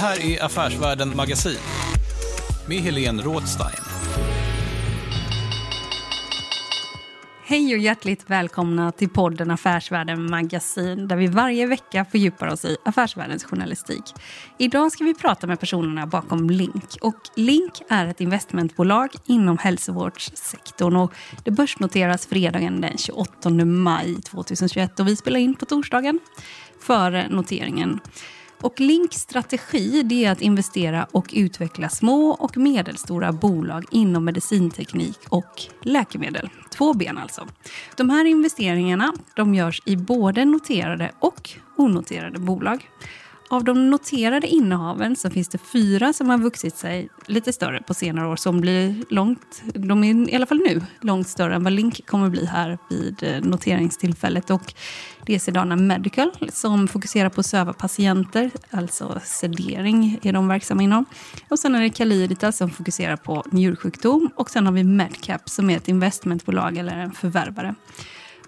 Här är Affärsvärlden Magasin med Helene Rådstein. Hej och hjärtligt välkomna till podden Affärsvärlden Magasin där vi varje vecka fördjupar oss i affärsvärldens journalistik. Idag ska vi prata med personerna bakom Link. Och Link är ett investmentbolag inom hälsovårdssektorn och det börsnoteras fredagen den 28 maj 2021 och vi spelar in på torsdagen före noteringen. Och Links strategi det är att investera och utveckla små och medelstora bolag inom medicinteknik och läkemedel. Två ben alltså. De här investeringarna de görs i både noterade och onoterade bolag. Av de noterade innehaven så finns det fyra som har vuxit sig lite större på senare år som blir långt, de är i alla fall nu långt större än vad Link kommer bli här vid eh, noteringstillfället. Och det är Sedana Medical som fokuserar på att söva patienter, alltså sedering är de verksamma inom. Och sen är det Calidita som fokuserar på njursjukdom och sen har vi Medcap som är ett investmentbolag eller en förvärvare.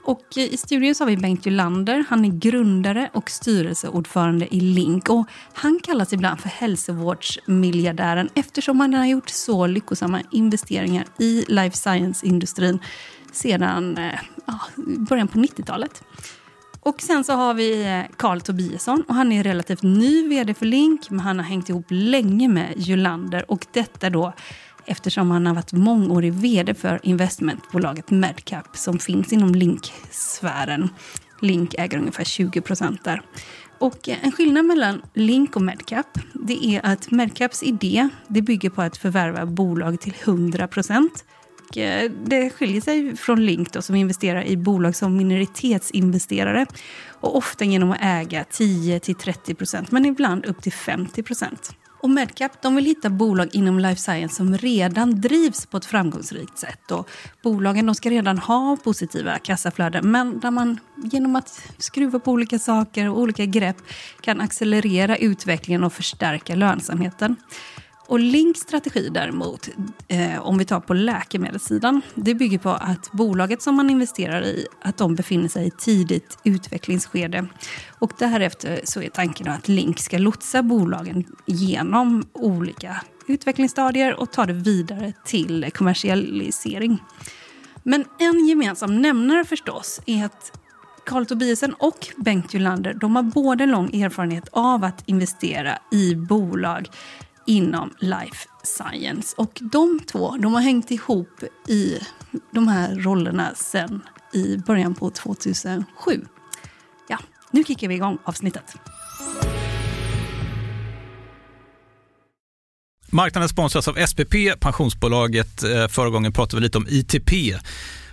Och I studion så har vi Bengt Julander. Han är grundare och styrelseordförande i Link. Och han kallas ibland för hälsovårdsmiljardären eftersom han har gjort så lyckosamma investeringar i life science-industrin sedan eh, ja, början på 90-talet. Och sen så har vi eh, Carl Tobiasson och han är relativt ny vd för Link men han har hängt ihop länge med Julander och detta då eftersom han har varit mångårig vd för investmentbolaget Medcap som finns inom Link-sfären. Link äger ungefär 20 procent där. Och eh, en skillnad mellan Link och Medcap det är att Medcaps idé det bygger på att förvärva bolag till 100 procent. Eh, det skiljer sig från Link då, som investerar i bolag som minoritetsinvesterare och ofta genom att äga 10-30 procent men ibland upp till 50 procent. Och Medcap de vill hitta bolag inom life science som redan drivs på ett framgångsrikt sätt. Och bolagen de ska redan ha positiva kassaflöden men där man genom att skruva på olika saker och olika grepp kan accelerera utvecklingen och förstärka lönsamheten. Och Links strategi däremot, eh, om vi tar på läkemedelssidan, det bygger på att bolaget som man investerar i, att de befinner sig i tidigt utvecklingsskede. Och därefter så är tanken att Link ska lotsa bolagen genom olika utvecklingsstadier och ta det vidare till kommersialisering. Men en gemensam nämnare förstås är att Carl Tobiasen och Bengt Julander de har både lång erfarenhet av att investera i bolag inom life science. Och de två de har hängt ihop i de här rollerna sen i början på 2007. Ja, nu kickar vi igång avsnittet. Marknaden sponsras av SPP, pensionsbolaget. Eh, förra gången pratade vi lite om ITP.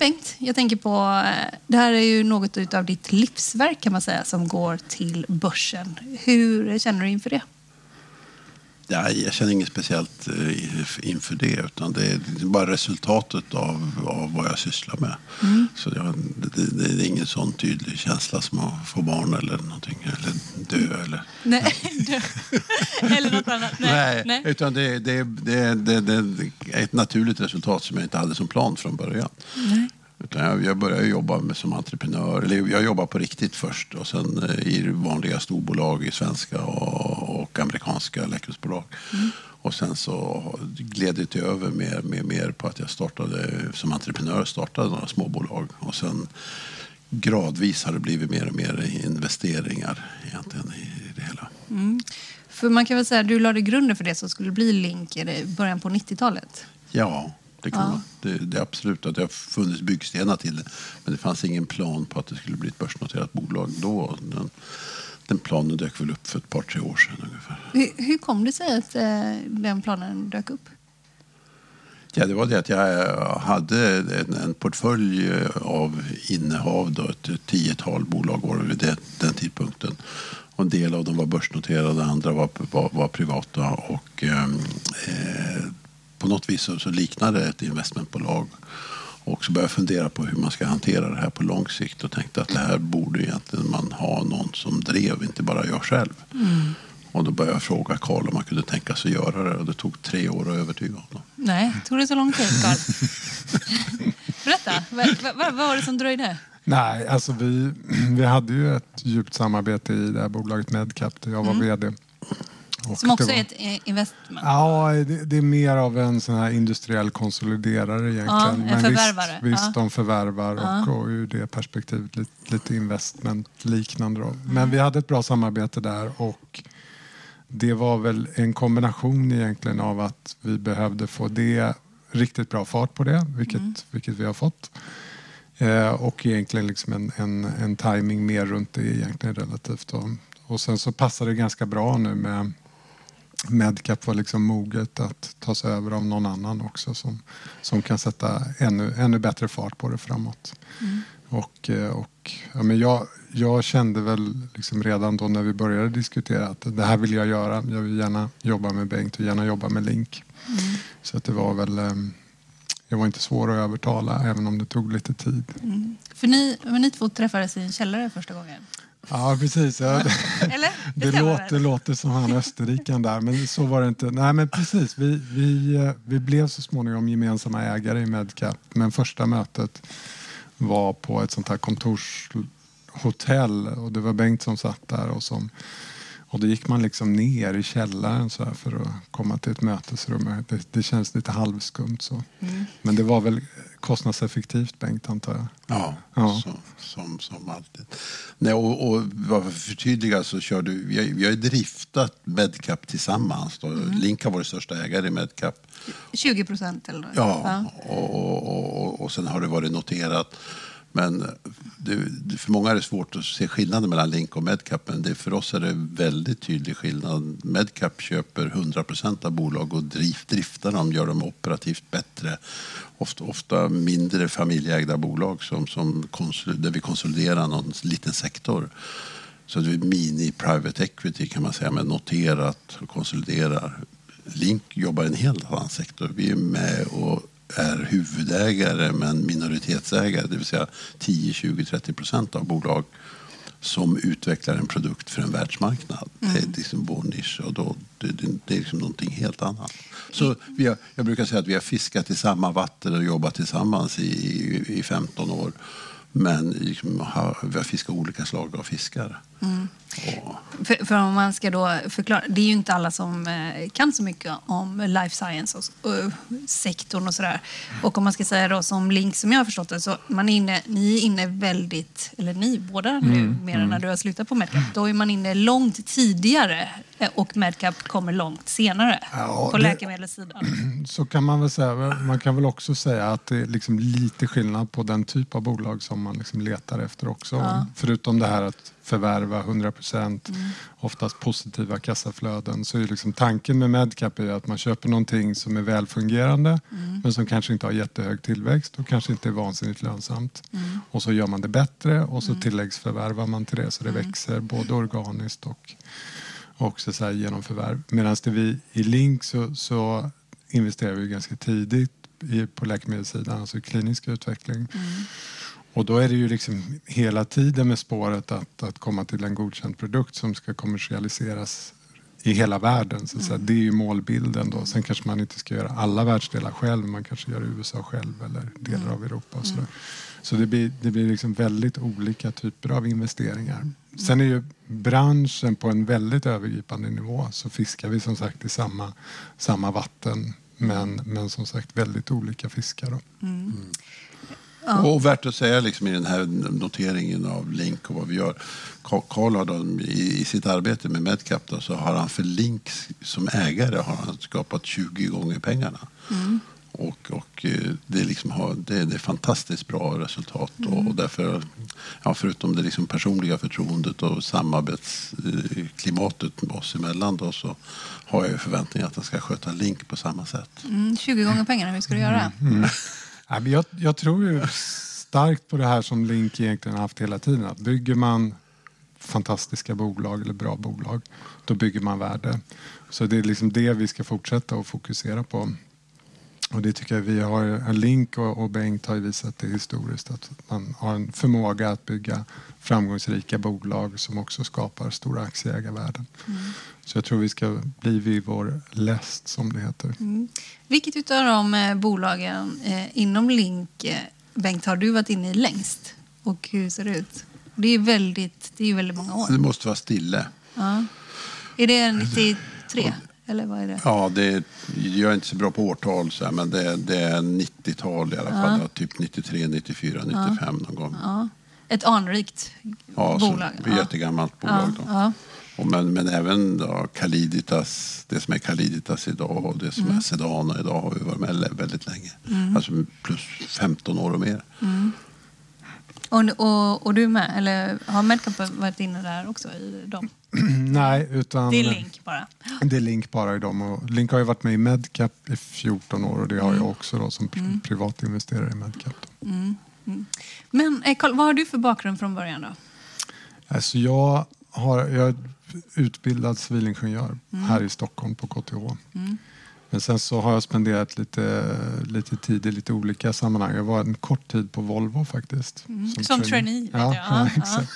Bengt, jag tänker på, eh, det här är ju något av ditt livsverk kan man säga som går till börsen. Hur känner du inför det? Ja, jag känner inget speciellt eh, inför det. Utan det är bara resultatet av, av vad jag sysslar med. Mm. Så jag, det, det, är ingen sån tydlig känsla som att få barn eller någonting. Eller dö eller... Nej, dö. eller något annat. Nej, nej, nej. utan det, det, det, det, det är ett naturligt resultat som jag inte hade som plan från början. Nej. Utan jag, jag började jobba med, som entreprenör. Eller jag jobbade på riktigt först och sen eh, i vanliga storbolag i svenska och, och amerikanska läkemedelsbolag. Mm. Och sen så gled det över mer, mer, mer på att jag startade som entreprenör startade några småbolag. Och sen gradvis har det blivit mer och mer investeringar egentligen i det hela. Mm. För man kan väl säga du lade grunden för det som skulle bli Link i början på 90-talet? Ja, det, kan ja. det, det, är absolut att det har funnits byggstenar till det. Men det fanns ingen plan på att det skulle bli ett börsnoterat bolag då. Den, den planen dök väl upp för ett par, tre år sedan ungefär. Hur, hur kom det sig att eh, den planen dök upp? Ja, det var det att jag hade en, en portfölj av innehav, då, ett tiotal bolag var vid det, den tidpunkten. Och en del av dem var börsnoterade, andra var, var, var privata. Och, ehm, eh, på något vis så, så liknar det ett investmentbolag. Och så började jag fundera på hur man ska hantera det här på lång sikt och tänkte att det här borde egentligen man ha någon som drev, inte bara jag själv. Mm. Och då började jag fråga Karl om man kunde tänka sig att göra det och det tog tre år att övertyga honom. Nej, tog det så lång tid Karl? Berätta, vad, vad, vad var det som dröjde? Nej, alltså vi, vi hade ju ett djupt samarbete i det här bolaget Medcap där jag var mm. VD. Som också var, är ett investment? Ja, det, det, är mer av en sån här industriell konsoliderare egentligen. Ja, en Men förvärvare. Visst, visst ja. de förvärvar ja. och, och ur det perspektivet lite, lite investmentliknande. Mm. Men vi hade ett bra samarbete där och det var väl en kombination egentligen av att vi behövde få det riktigt bra fart på det, vilket, mm. vilket vi har fått. Eh, och egentligen liksom en, en, en timing mer runt det egentligen relativt. Och, och sen så passar det ganska bra nu med Medcap var liksom moget att tas över av någon annan också som, som kan sätta ännu, ännu bättre fart på det framåt. Mm. Och, eh, och, ja, men jag, jag kände väl liksom redan då när vi började diskutera att det här vill jag göra. Jag vill gärna jobba med Bengt och gärna jobba med Link. Mm. Så att det var väl ehm, jag var inte svår att övertala även om det tog lite tid. Mm. För ni, men ni två träffades i en källare första gången? Ja, precis. Ja. Eller? Det, det låter, låter som han österrikan där, men så var det inte. Nej, men precis. Vi, vi, vi blev så småningom gemensamma ägare i Medcap, men första mötet var på ett sånt här kontorshotell och det var Bengt som satt där och som Och då gick man liksom ner i källaren så för att komma till ett mötesrum. Det, det känns lite halvskumt så. Mm. Men det var väl kostnadseffektivt Bengt antar jag? Ja, Ja. Så, som, som alltid. Nej, och, och för förtydliga så kör du, vi har, vi har ju driftat Medcap tillsammans. Då. Link har varit största ägare i Medcap. 20 procent eller något. Ja, Och, och, och, och sen har det varit noterat. Men det, för många är det svårt att se skillnaden mellan Link och Medcap. Men det, för oss är det väldigt tydlig skillnad. Medcap köper 100% av bolag och drift, driftar dem, gör dem operativt bättre. Ofta, ofta mindre familjeägda bolag som, som konsol, där vi konsoliderar någon liten sektor. Så det är mini-private equity kan man säga, men noterat och konsoliderar. Link jobbar i en helt annan sektor. Vi är med och är huvudägare men minoritetsägare, det vill säga 10, 20, 30 procent av bolag som utvecklar en produkt för en världsmarknad. Det är liksom vår nisch och då, det, det, det är liksom någonting helt annat. Så vi har, jag brukar säga att vi har fiskat i samma vatten och jobbat tillsammans i, i, i 15 år. Men liksom har, vi har fiskat olika slag av fiskar. Och, För, för om man ska då förklara, det är ju inte alla som eh, kan så mycket om life science och, och sektorn och sådär. Och om man ska säga då som Link, som jag har förstått det, så man är inne, ni är inne väldigt, eller ni båda nu, mer än när du har slutat på Medcap, då är man inne långt tidigare eh, och Medcap kommer långt senare Ja, på det- läkemedelssidan. Så kan man väl säga. Man kan väl också säga att det är liksom lite skillnad på den typ av bolag som man liksom letar efter också. Förutom det här att förvärva 100 procent, oftast positiva kassaflöden, så är liksom tanken med Medcap är att man köper någonting som är välfungerande men som kanske inte har jättehög tillväxt och kanske inte är vansinnigt lönsamt. Och så gör man det bättre och så tilläggsförvärvar man till det så det växer både organiskt och också så här genom förvärv. Medan vi i Link så, så investerar vi ganska tidigt i, på läkemedelssidan, alltså klinisk utveckling. Och då är det ju liksom hela tiden med spåret att, att komma till en godkänd produkt som ska kommersialiseras i hela världen. Så att säga. Det är ju målbilden då. Sen kanske man inte ska göra alla världsdelar själv. Man kanske gör USA själv eller delar av Europa och sådär. Så det blir, det blir liksom väldigt olika typer av investeringar. Sen är ju branschen på en väldigt övergripande nivå så fiskar vi som sagt i samma, samma vatten men, men som sagt väldigt olika fiskar. Då. Och värt att säga liksom i den här noteringen av Link och vad vi gör. Carl har då, i, i sitt arbete med Medcap då, så har han för Link som ägare har han skapat 20 gånger pengarna. Och, och eh, det, är liksom har, det, det är fantastiskt bra resultat. Och, och därför, ja, förutom det liksom personliga förtroendet och samarbetsklimatet oss emellan då, så har jag ju förväntningar att han ska sköta Link på samma sätt. Mm, 20 gånger pengarna, hur ska du göra? Men jag, jag tror ju starkt på det här som Link egentligen har haft hela tiden. Att bygger man fantastiska bolag eller bra bolag, då bygger man värde. Så det är liksom det vi ska fortsätta att fokusera på. Och det tycker jag vi har, Link och, Bengt har visat det historiskt att man har en förmåga att bygga framgångsrika bolag som också skapar stora aktieägarvärden. Så jag tror vi ska bli vid vår läst som det heter. Vilket utav de eh, bolagen eh, inom Link, eh, Bengt, har du varit inne i längst? Och hur ser det ut? Det är väldigt, det är ju väldigt många år. Det måste vara stille. Ja. Är det 93? Eller vad är det? Ja, det jag är inte så bra på årtal, så här, men det, är- det är 90-tal i alla fall. Ja. Typ 93, 94, 95 någon gång. Ja. Ett anrikt Ja, bolag. ett jättegammalt bolag. Då. Ja. Och men, men även då Caliditas, det som är Caliditas idag och det som Mm. är Sedana idag har vi varit med väldigt länge. Alltså plus 15 år och mer. Och, och, och du med? Eller har Medcap varit inne där också i dem? Nej, utan... Det är Link bara. Det är Link bara i dem. Och Link har ju varit med i Medcap i 14 år och det har jag också då som pri- privatinvesterare i Medcap. Då. Men eh, Carl, vad har du för bakgrund från början då? Alltså jag, har, jag är utbildad civilingenjör här i Stockholm på KTH. Men sen så har jag spenderat lite, lite tid i lite olika sammanhang. Jag var en kort tid på Volvo faktiskt. Som trainee, vet Ja, ja, Ja, exakt.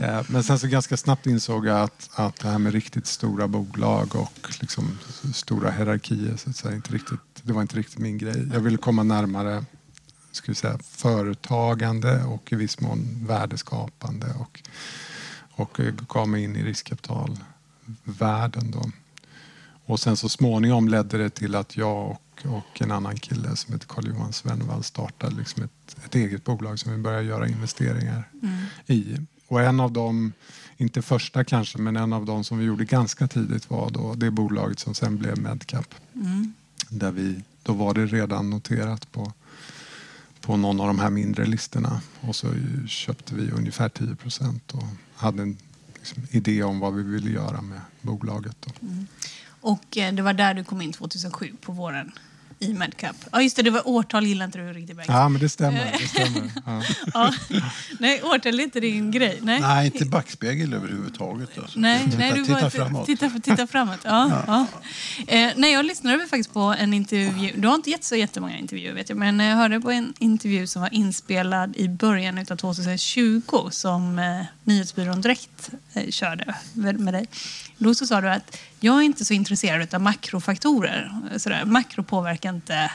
Ja, Men sen så ganska snabbt insåg jag att, att det här med riktigt stora bolag och liksom stora hierarkier, så att säga, inte riktigt, det var inte riktigt min grej. Jag ville komma närmare ska säga, företagande och i viss mån värdeskapande och, och eh, gav mig in i riskkapital världen. Då. Och sen så småningom ledde det till att jag och, och en annan kille som heter Carl-Johan Svennevall startade liksom ett, ett eget bolag som vi började göra investeringar Mm. i. Och en av dem, inte första kanske, men en av dem som vi gjorde ganska tidigt var då det bolaget som sen blev Medcap. Mm. Där vi, då var det redan noterat på, på någon av de här mindre listorna. Och så köpte vi ungefär 10 procent och hade en liksom, idé om vad vi ville göra med bolaget. Då. Och eh, det var där du kom in 2007 på våren i Medcap. Ja, just det, det var årtal gillar inte du riktigt Bengt. Ja, men det stämmer. Det stämmer. Ja. Ja. Nej, årtal är inte din grej. Nej, Nej, inte backspegel överhuvudtaget. Alltså. Nej, titta, nej, du titta bara- framåt. Titta, titta framåt. Ja, ja. Eh, nej, jag lyssnade faktiskt på en intervju. Du har inte gett så jättemånga intervjuer vet jag. Men jag hörde på en intervju som var inspelad i början av 2020 som eh, Nyhetsbyrån Direkt eh, Eh, körde med, dig. Då så sa du att jag är inte så intresserad av makrofaktorer. Sådär. Makro påverkar inte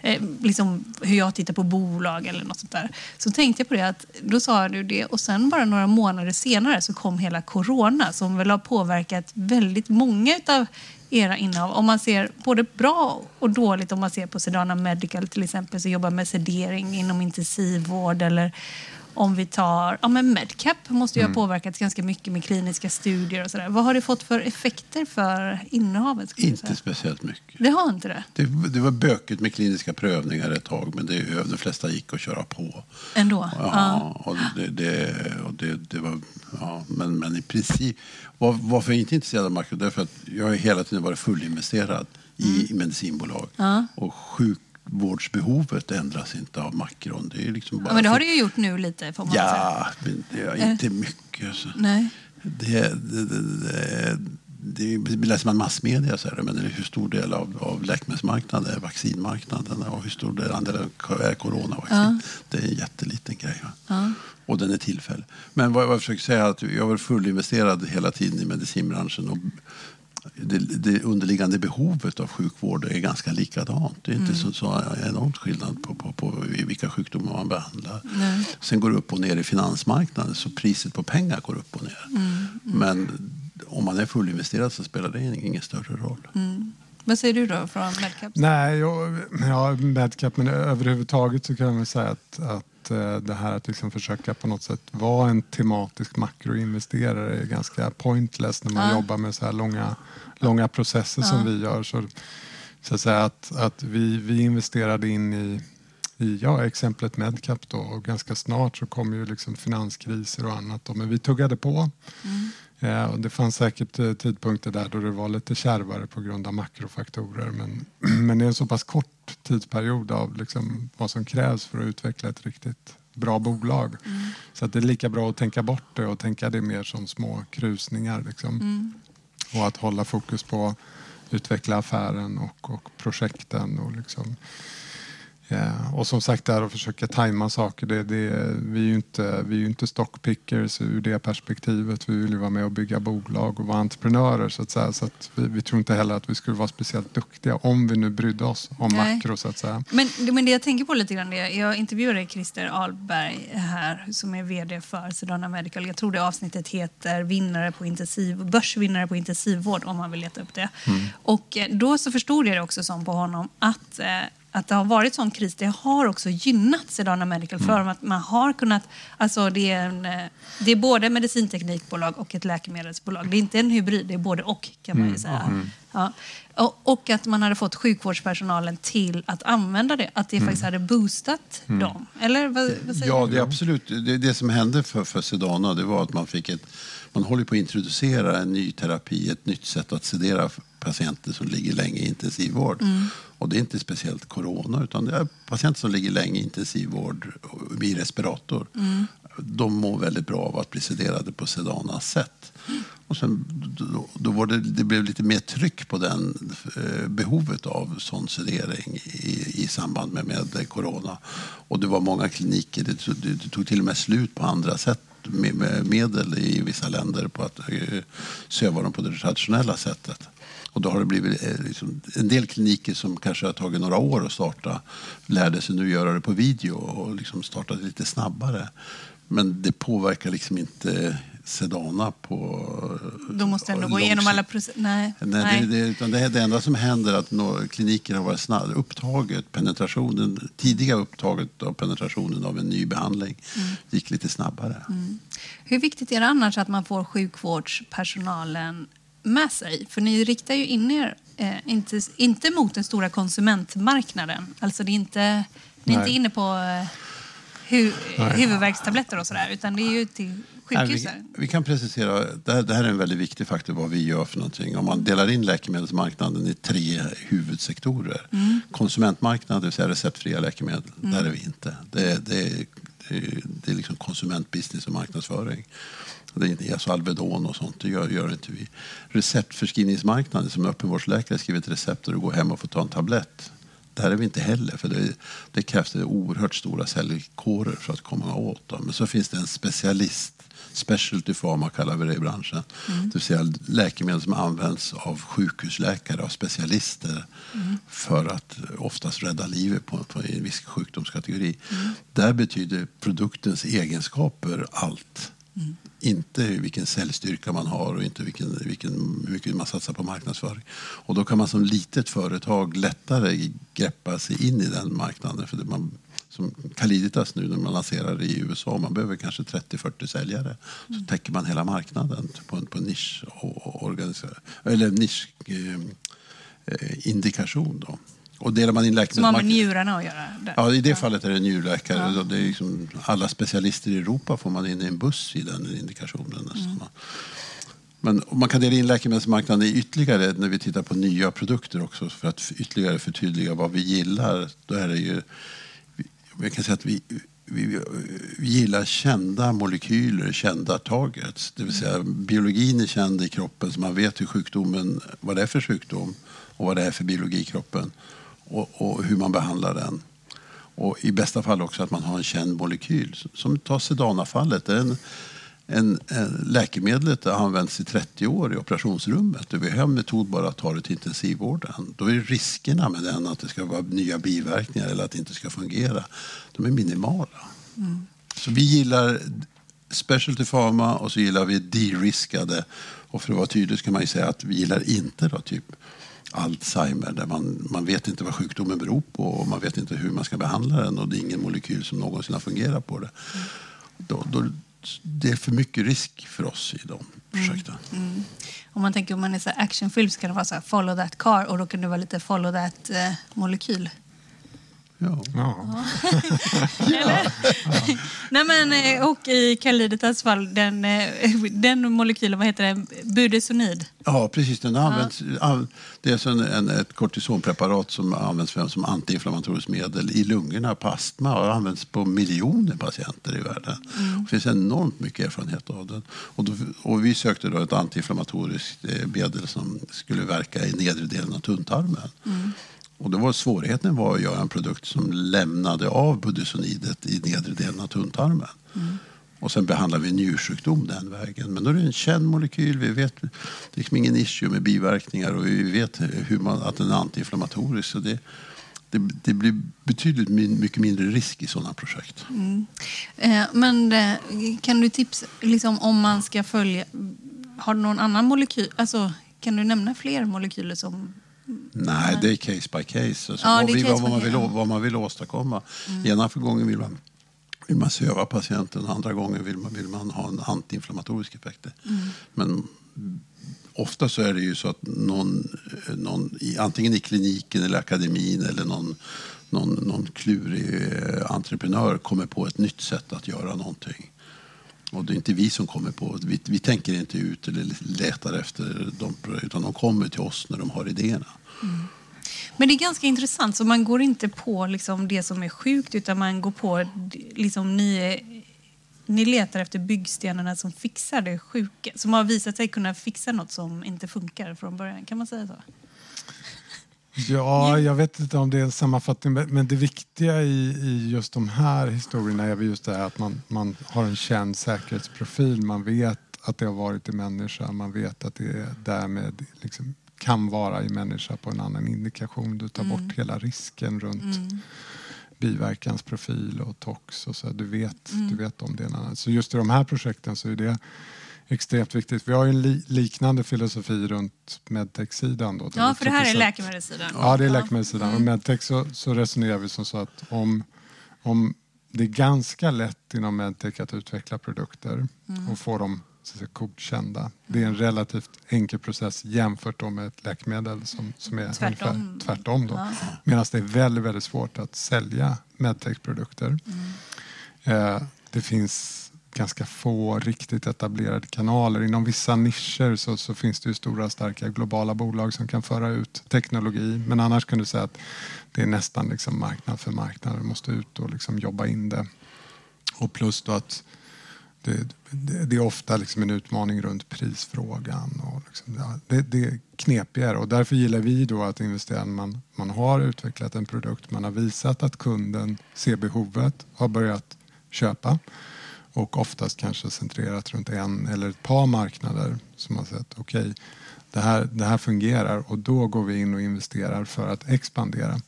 eh, liksom hur jag tittar på bolag eller något sånt där. Så tänkte jag på det att då sa du det och sen bara några månader senare så kom hela corona som väl har påverkat väldigt många utav era innehav. Om man ser både bra och dåligt om man ser på Sedana Medical till exempel som jobbar med sedering inom intensivvård eller om vi tar, ja men Medcap måste ju ha påverkats ganska mycket med kliniska studier och sådär. Vad har det fått för effekter för innehavet? Inte speciellt mycket. Det har inte det? Det, det var bökigt med kliniska prövningar ett tag, men det, de flesta gick att köra på. Ändå? Ja, och det, det, och det, det var, ja, men, men i princip, var, varför jag inte intresserad av makro, därför att jag har hela tiden varit fullinvesterad i, i medicinbolag. Ja. Och sjukvårdsbehovet ändras inte av makron. Det är liksom bara Ja, men det har du ju gjort nu lite får man säga. Ja, men det är inte mycket. Alltså. Nej. Det, det, det, det, det läser man massmedia så är det, men det är hur stor del av, av läkemedelsmarknaden är vaccinmarknaden och hur stor del andel är coronavaccin. Ja. Det är en jätteliten grej. Ja. Och den är tillfällig. Men vad jag försöker säga är att jag varit fullinvesterad hela tiden i medicinbranschen. Och det, det underliggande behovet av sjukvård är ganska likadant. Det är inte så, så enormt skillnad på, på, på vilka sjukdomar man behandlar. Nej. Sen går det upp och ner i finansmarknaden så priset på pengar går upp och ner. Men om man är fullinvesterad så spelar det ingen större roll. Vad säger du då från Medcaps? Nej, jag, ja, Medcap, men överhuvudtaget så kan jag väl säga att, att eh, det här att liksom försöka på något sätt vara en tematisk makroinvesterare är ganska pointless när man Ja. jobbar med så här långa, långa processer som vi gör. Så, så att att, att vi, vi investerade in i, i ja, exemplet Medcap då och ganska snart så kom ju liksom finanskriser och annat. Då, men vi tuggade på. Ja, och det fanns säkert eh, tidpunkter där då det var lite kärvare på grund av makrofaktorer. Men, men det är en så pass kort tidsperiod av liksom vad som krävs för att utveckla ett riktigt bra bolag. Så att det är lika bra att tänka bort det och tänka det mer som små krusningar. Liksom. Och att hålla fokus på att utveckla affären och, och projekten. Och liksom, Ja, och som sagt där att försöka tajma saker. Det, det, vi är ju inte, vi är inte stockpickers ur det perspektivet. Vi vill ju vara med och bygga bolag och vara entreprenörer så att säga. Så att vi, vi tror inte heller att vi skulle vara speciellt duktiga om vi nu brydde oss om Nej. makro så att säga. Men, men det jag tänker på lite grann, det, jag intervjuade Christer Ahlberg här som är vd för Sedana Medical. Jag tror det avsnittet heter vinnare på intensiv, Börsvinnare på intensivvård om man vill leta upp det. Och eh, då så förstod jag det också som på honom att eh, att det har varit sån kris, det har också gynnat Sedana Medical för att man har kunnat, alltså det är, en, eh, det är både medicinteknikbolag och ett läkemedelsbolag. Det är inte en hybrid, det är både och kan man ju säga. Ja. Och, och att man hade fått sjukvårdspersonalen till att använda det, att det faktiskt hade boostat dem. Eller vad, vad säger Ja, du? det är absolut. Det, det som hände för, för Sedana det var att man fick ett... Man håller på att introducera en ny terapi, ett nytt sätt att sedera patienter som ligger länge i intensivvård. Och det är inte speciellt corona, utan det är patienter som ligger länge i intensivvård i respirator. De mår väldigt bra av att bli sederade på Sedanas sätt. Och sen, då, då var det, det blev lite mer tryck på den eh, behovet av sån sedering i, i samband med, med corona. Och det var många kliniker, det, tog- det, det tog till och med slut på andra sätt medel i vissa länder på att eh, söva dem på det traditionella sättet. Och då har det blivit eh, liksom, en del kliniker som kanske har tagit några år att starta lärde sig nu göra det på video och liksom startade lite snabbare. Men det påverkar liksom inte Sedana på... Då måste ändå gå igenom alla processer? Nej. Nej, Nej. Det, det, utan det, det enda som händer är att nå- kliniken har varit snabb. Upptaget, penetrationen, tidiga upptaget av penetrationen av en ny behandling gick lite snabbare. Hur viktigt är det annars att man får sjukvårdspersonalen med sig? För ni riktar ju in er eh, inte, inte mot den stora konsumentmarknaden. Alltså det är inte, ni är inte Nej. inne på eh, hu, huvudvärkstabletter och sådär, utan det är ju till Nej, sjukhusen. vi, vi kan precisera, det här, det här är en väldigt viktig faktor vad vi gör för någonting. Om man delar in läkemedelsmarknaden i tre huvudsektorer. Konsumentmarknad, det vill säga receptfria läkemedel, där är vi inte. Det, det, är- det, det är liksom konsumentbusiness och marknadsföring. Det är inte alltså Alvedon och sånt, det gör, gör inte vi. Receptförskrivningsmarknaden, som öppenvårdsläkare skriver ett recept och du går hem och får ta en tablett. Där är vi inte heller, för det, det krävs det oerhört stora säljkårer för att komma åt dem. Men så finns det en specialist, specialty pharma kallar vi det i branschen. Det vill säga läkemedel som används av sjukhusläkare, av specialister för att oftast rädda livet på, på en viss sjukdomskategori. Där betyder produktens egenskaper allt. Inte vilken säljstyrka man har och inte vilken, vilken, hur mycket man satsar på marknadsföring. Och då kan man som litet företag lättare greppa sig in i den marknaden. För det man, som Caliditas nu när man lanserar i USA, man behöver kanske 30-40 säljare. Så täcker man hela marknaden på på nisch, och, och eller nisch eh, eh, indikation. Då. Och delar man in Som har med läkemedelsmarknaden... njurarna att göra. Där. Ja, i det fallet är det njurläkare. Det är liksom, alla specialister i Europa får man in i en buss i den indikationen. nästan. Men man kan dela in läkemedelsmarknaden i ytterligare när vi tittar på nya produkter också för att ytterligare förtydliga vad vi gillar. Då är det ju, jag kan säga att vi, vi, vi gillar kända molekyler, kända targets. Det vill säga biologin är känd i kroppen så man vet hur sjukdomen, vad det är för sjukdom och vad det är för biologi i kroppen och, och hur man behandlar den. Och i bästa fall också att man har en känd molekyl. Som ta Sedana-fallet. Det är En, en, en, läkemedlet har använts i 30 år i operationsrummet. Vi har en metod bara att ta det till intensivvården. Då är riskerna med den att det ska vara nya biverkningar eller att det inte ska fungera. De är minimala. Så vi gillar specialty pharma och så gillar vi de-riskade. Och för att vara tydlig så kan man ju säga att vi gillar inte då typ Alzheimer där man, man vet inte vad sjukdomen beror på och man vet inte hur man ska behandla den och det är ingen molekyl som någonsin har fungerat på det. Då, då, det är för mycket risk för oss i de projekten. Mm. Mm. Om man tänker om man är så här actionfilm så kan det vara så här follow that car och då kan det vara lite follow that eh, molekyl. Ja. Ja. Nej men eh, och i Caliditas fall den, eh, den molekylen, vad heter den? Budesonid. Ja, precis. Den används, an- Det är alltså en, en, ett kortisonpreparat som används för, som antiinflammatoriskt medel i lungorna på astma och har använts på miljoner patienter i världen. Det finns enormt mycket erfarenhet av den. Och, då, och vi sökte då ett antiinflammatoriskt eh, medel som skulle verka i nedre delen av tunntarmen. Och då var svårigheten var att göra en produkt som lämnade av budesonidet i nedre delen av tunntarmen. Och sen behandlar vi njursjukdom den vägen. Men då är det en känd molekyl. Vi vet det är liksom ingen issue med biverkningar och vi vet hur man, att den är antiinflammatorisk. Så det, det, det blir betydligt min, mycket mindre risk i sådana projekt. Eh, men eh, kan du tipsa liksom, om man ska följa... Har du någon annan molekyl? Alltså, kan du nämna fler molekyler som... Nej, det är case by case. Alltså, Ja, vad, vi, case vad, man vill, vad man vill åstadkomma. Ena för gången vill man, vill man söva patienten, andra gången vill man, vill man ha en antiinflammatorisk effekt. Men ofta så är det ju så att någon, någon antingen i kliniken eller akademin eller någon, någon, någon klurig eh, entreprenör kommer på ett nytt sätt att göra någonting. Och det är inte vi som kommer på vi, vi tänker inte ut eller letar efter dem, utan de kommer till oss när de har idéerna. Men det är ganska intressant, så man går inte på liksom, det som är sjukt utan man går på... Liksom, ni, ni letar efter byggstenarna som fixar det sjuka. Som har visat sig kunna fixa något som inte funkar från början. Kan man säga så? Ja, jag vet inte om det är en sammanfattning, men det viktiga i, i just de här historierna är väl just det här att man, man har en känd säkerhetsprofil. Man vet att det har varit i människa, man vet att det därmed liksom kan vara i människa på en annan indikation. Du tar bort hela risken runt biverkansprofil och tox och så. Du vet, mm. du vet om det. Så just i de här projekten så är det extremt viktigt. Vi har ju en li liknande filosofi runt medtech-sidan. Då, ja, för det här är läkemedelssidan. Ja, det är läkemedelssidan. Mm. Och medtech så, så resonerar vi som så att om, om det är ganska lätt inom medtech att utveckla produkter mm. och få dem så godkända. Det är en relativt enkel process jämfört med ett läkemedel som, som är tvärtom. ungefär tvärtom. Då. Ja. Medan det är väldigt, väldigt svårt att sälja medtech-produkter. Mm. Eh, det finns ganska få riktigt etablerade kanaler. Inom vissa nischer så, så, finns det ju stora starka globala bolag som kan föra ut teknologi. Men annars kan du säga att det är nästan liksom marknad för marknad. Du måste ut och liksom jobba in det. Och plus då att det, det, det är ofta liksom en utmaning runt prisfrågan. Och liksom, ja, det, det är knepigare och därför gillar vi då att investera när man, man har utvecklat en produkt, man har visat att kunden ser behovet, har börjat köpa och oftast kanske centrerat runt en eller ett par marknader som har sett okej, okay, det, här, det här fungerar och då går vi in och investerar för att expandera.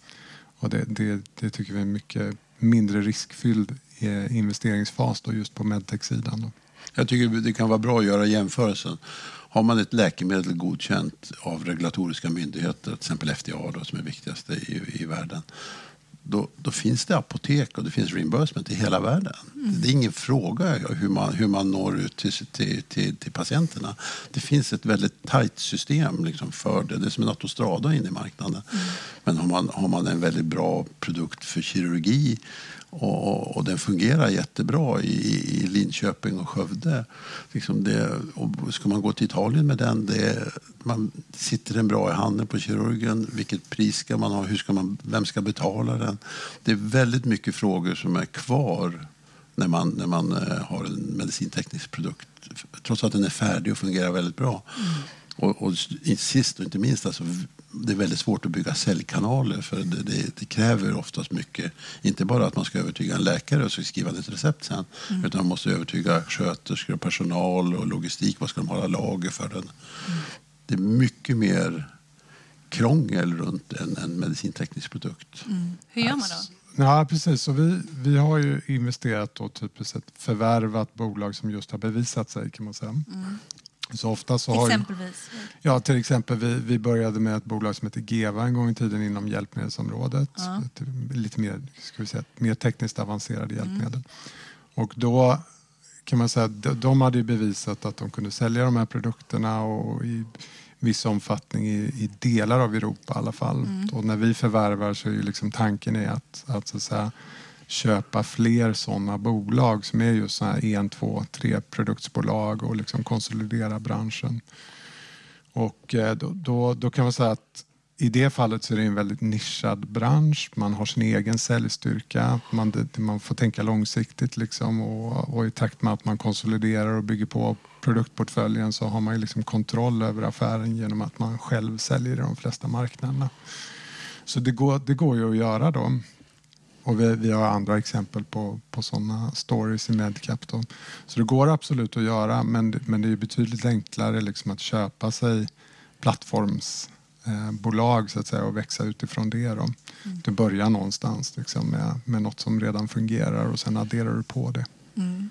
Och det, det, det tycker vi är mycket mindre riskfylld eh, investeringsfas då just på medtech-sidan. Jag tycker det kan vara bra att göra jämförelsen. Har man ett läkemedel godkänt av regulatoriska myndigheter, till exempel FDA då, som är viktigast i, i världen, då, då, finns det apotek och det finns reimbursement i hela världen. Mm. Det är ingen fråga hur man, hur man når ut till, till, till, till patienterna. Det finns ett väldigt tajt system liksom för det. Det är som en autostrada in i marknaden. Mm. Men har man, har man en väldigt bra produkt för kirurgi och, och den fungerar jättebra i, i Linköping och Skövde. Liksom det, och ska man gå till Italien med den, det, man, sitter den bra i handen på kirurgen? Vilket pris ska man ha? Hur ska man, vem ska betala den? Det är väldigt mycket frågor som är kvar när man, när man eh, har en medicinteknisk produkt. Trots att den är färdig och fungerar väldigt bra. Mm. Och, och sist och inte minst, alltså, det är väldigt svårt att bygga säljkanaler för det, det, det, kräver oftast mycket. Inte bara att man ska övertyga en läkare och skriva ett recept sen. Mm. Utan man måste övertyga sköterskor, personal och logistik. Vad ska de hålla lager för den? Mm. Det är mycket mer krångel runt en, en medicinteknisk produkt. Mm. Hur gör man då? Ja, precis. Så vi, vi har ju investerat och typiskt sett förvärvat bolag som just har bevisat sig kan man säga. Så ofta så har Exempelvis? ja, till exempel vi, vi började med ett bolag som heter Geva en gång i tiden inom hjälpmedelsområdet. Ja. Lite mer, ska vi säga, mer tekniskt avancerade mm. hjälpmedel. Mm. Och då kan man säga att de hade bevisat att de kunde sälja de här produkterna och i viss omfattning i, i delar av Europa i alla fall. Mm. Och när vi förvärvar så är ju liksom tanken är att, att, så att säga, köpa fler sådana bolag som är just sådana här en, två, tre produktsbolag och liksom konsolidera branschen. Och eh, då, då, då, kan man säga att i det fallet så är det en väldigt nischad bransch. Man har sin egen säljstyrka. Man, man får tänka långsiktigt liksom och, och, i takt med att man konsoliderar och bygger på produktportföljen så har man ju liksom kontroll över affären genom att man själv säljer i de flesta marknaderna. Så det går, det går ju att göra då. Och vi, vi, har andra exempel på, på sådana stories i Medcap. Då. Så det går absolut att göra men, men det är betydligt enklare liksom att köpa sig plattformsbolag eh, så att säga, och växa utifrån det. Då. Mm. Du börjar någonstans liksom, med, med något som redan fungerar och sen adderar du på det. Mm.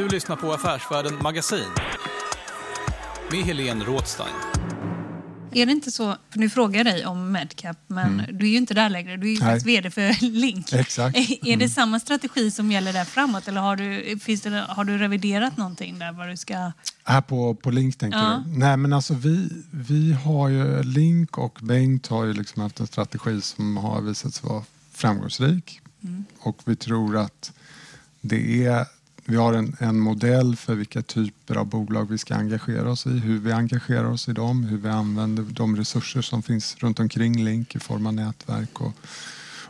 Du lyssnar på Affärsvärlden Magasin med Helene Rådstein. Är det inte så, för nu frågar jag dig om Medcap, men Mm. du är ju inte där längre. Du är ju Nej. faktiskt vd för Link. Exakt. Är det Mm. samma strategi som gäller där framåt eller har du, finns det, har du reviderat någonting där vad du ska... Här på, på Link tänker Ja. du? Nej men alltså vi, vi har ju, Link och Bengt har ju liksom haft en strategi som har visat sig vara framgångsrik. Mm. Och vi tror att det är, vi har en, en modell för vilka typer av bolag vi ska engagera oss i, hur vi engagerar oss i dem, hur vi använder de resurser som finns runt omkring Link i form av nätverk och,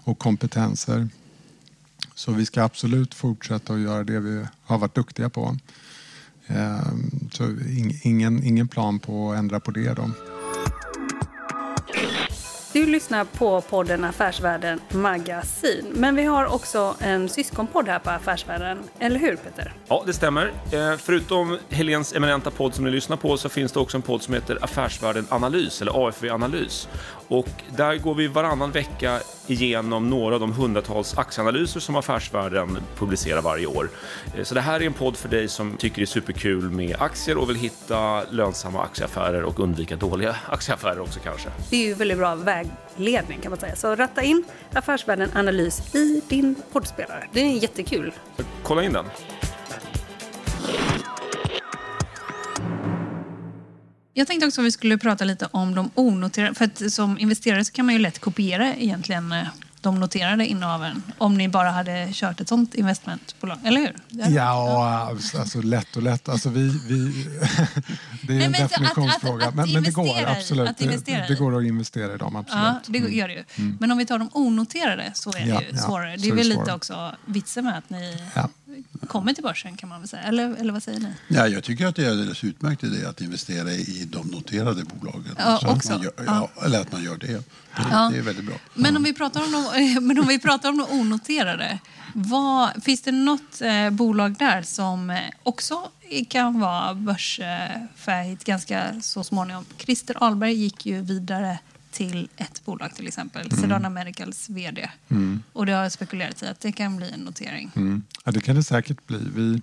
och kompetenser. Så vi ska absolut fortsätta att göra det vi har varit duktiga på. Ehm, så ingen, ingen plan på att ändra på det. Då. Du lyssnar på podden Affärsvärlden Magasin. Men vi har också en syskonpodd här på Affärsvärlden. Eller hur Peter? Ja, det stämmer. Eh, förutom Helens eminenta podd som ni lyssnar på så finns det också en podd som heter Affärsvärlden Analys, eller AFV Analys. Och där går vi varannan vecka igenom några av de hundratals aktieanalyser som Affärsvärlden publicerar varje år. Eh, så det här är en podd för dig som tycker det är superkul med aktier och vill hitta lönsamma aktieaffärer och undvika dåliga aktieaffärer också kanske. Det är ju väldigt bra vägledning kan man säga. Så ratta in Affärsvärlden Analys i din poddspelare. Det är jättekul. Så kolla in den. Jag tänkte också att vi skulle prata lite om de onoterade. För att som investerare så kan man ju lätt kopiera egentligen eh, de noterade innehaven. Om ni bara hade kört ett sånt investmentbolag, eller hur? Ja, alltså lätt och lätt. Alltså vi, vi, det är Nej, en att- definitionsfråga. att- att men, men det går absolut. det, det går att investera i dem, absolut. Ja, det gör det ju. Mm. Men om vi tar de onoterade så är det Ja, ju svårare. Det är väl lite också vitsen med att ni Ja. Kommer till börsen kan man väl säga. Eller, eller vad säger ni? Ja, jag tycker att det är alldeles utmärkt idé att investera i de noterade bolagen. Ja, Så att också. Man gör, ja, Eller att man gör det. Det, Ja. det är väldigt bra. Men om vi pratar om de, men om vi pratar om de onoterade. Vad, finns det något eh, bolag där som eh, också kan vara börsfärdigt ganska så småningom? Christer Ahlberg gick ju vidare till ett bolag till exempel, Mm. Sedana Medicals VD. Mm. Och det har spekulerats i att det kan bli en notering. Mm. Ja, det kan det säkert bli. Vi,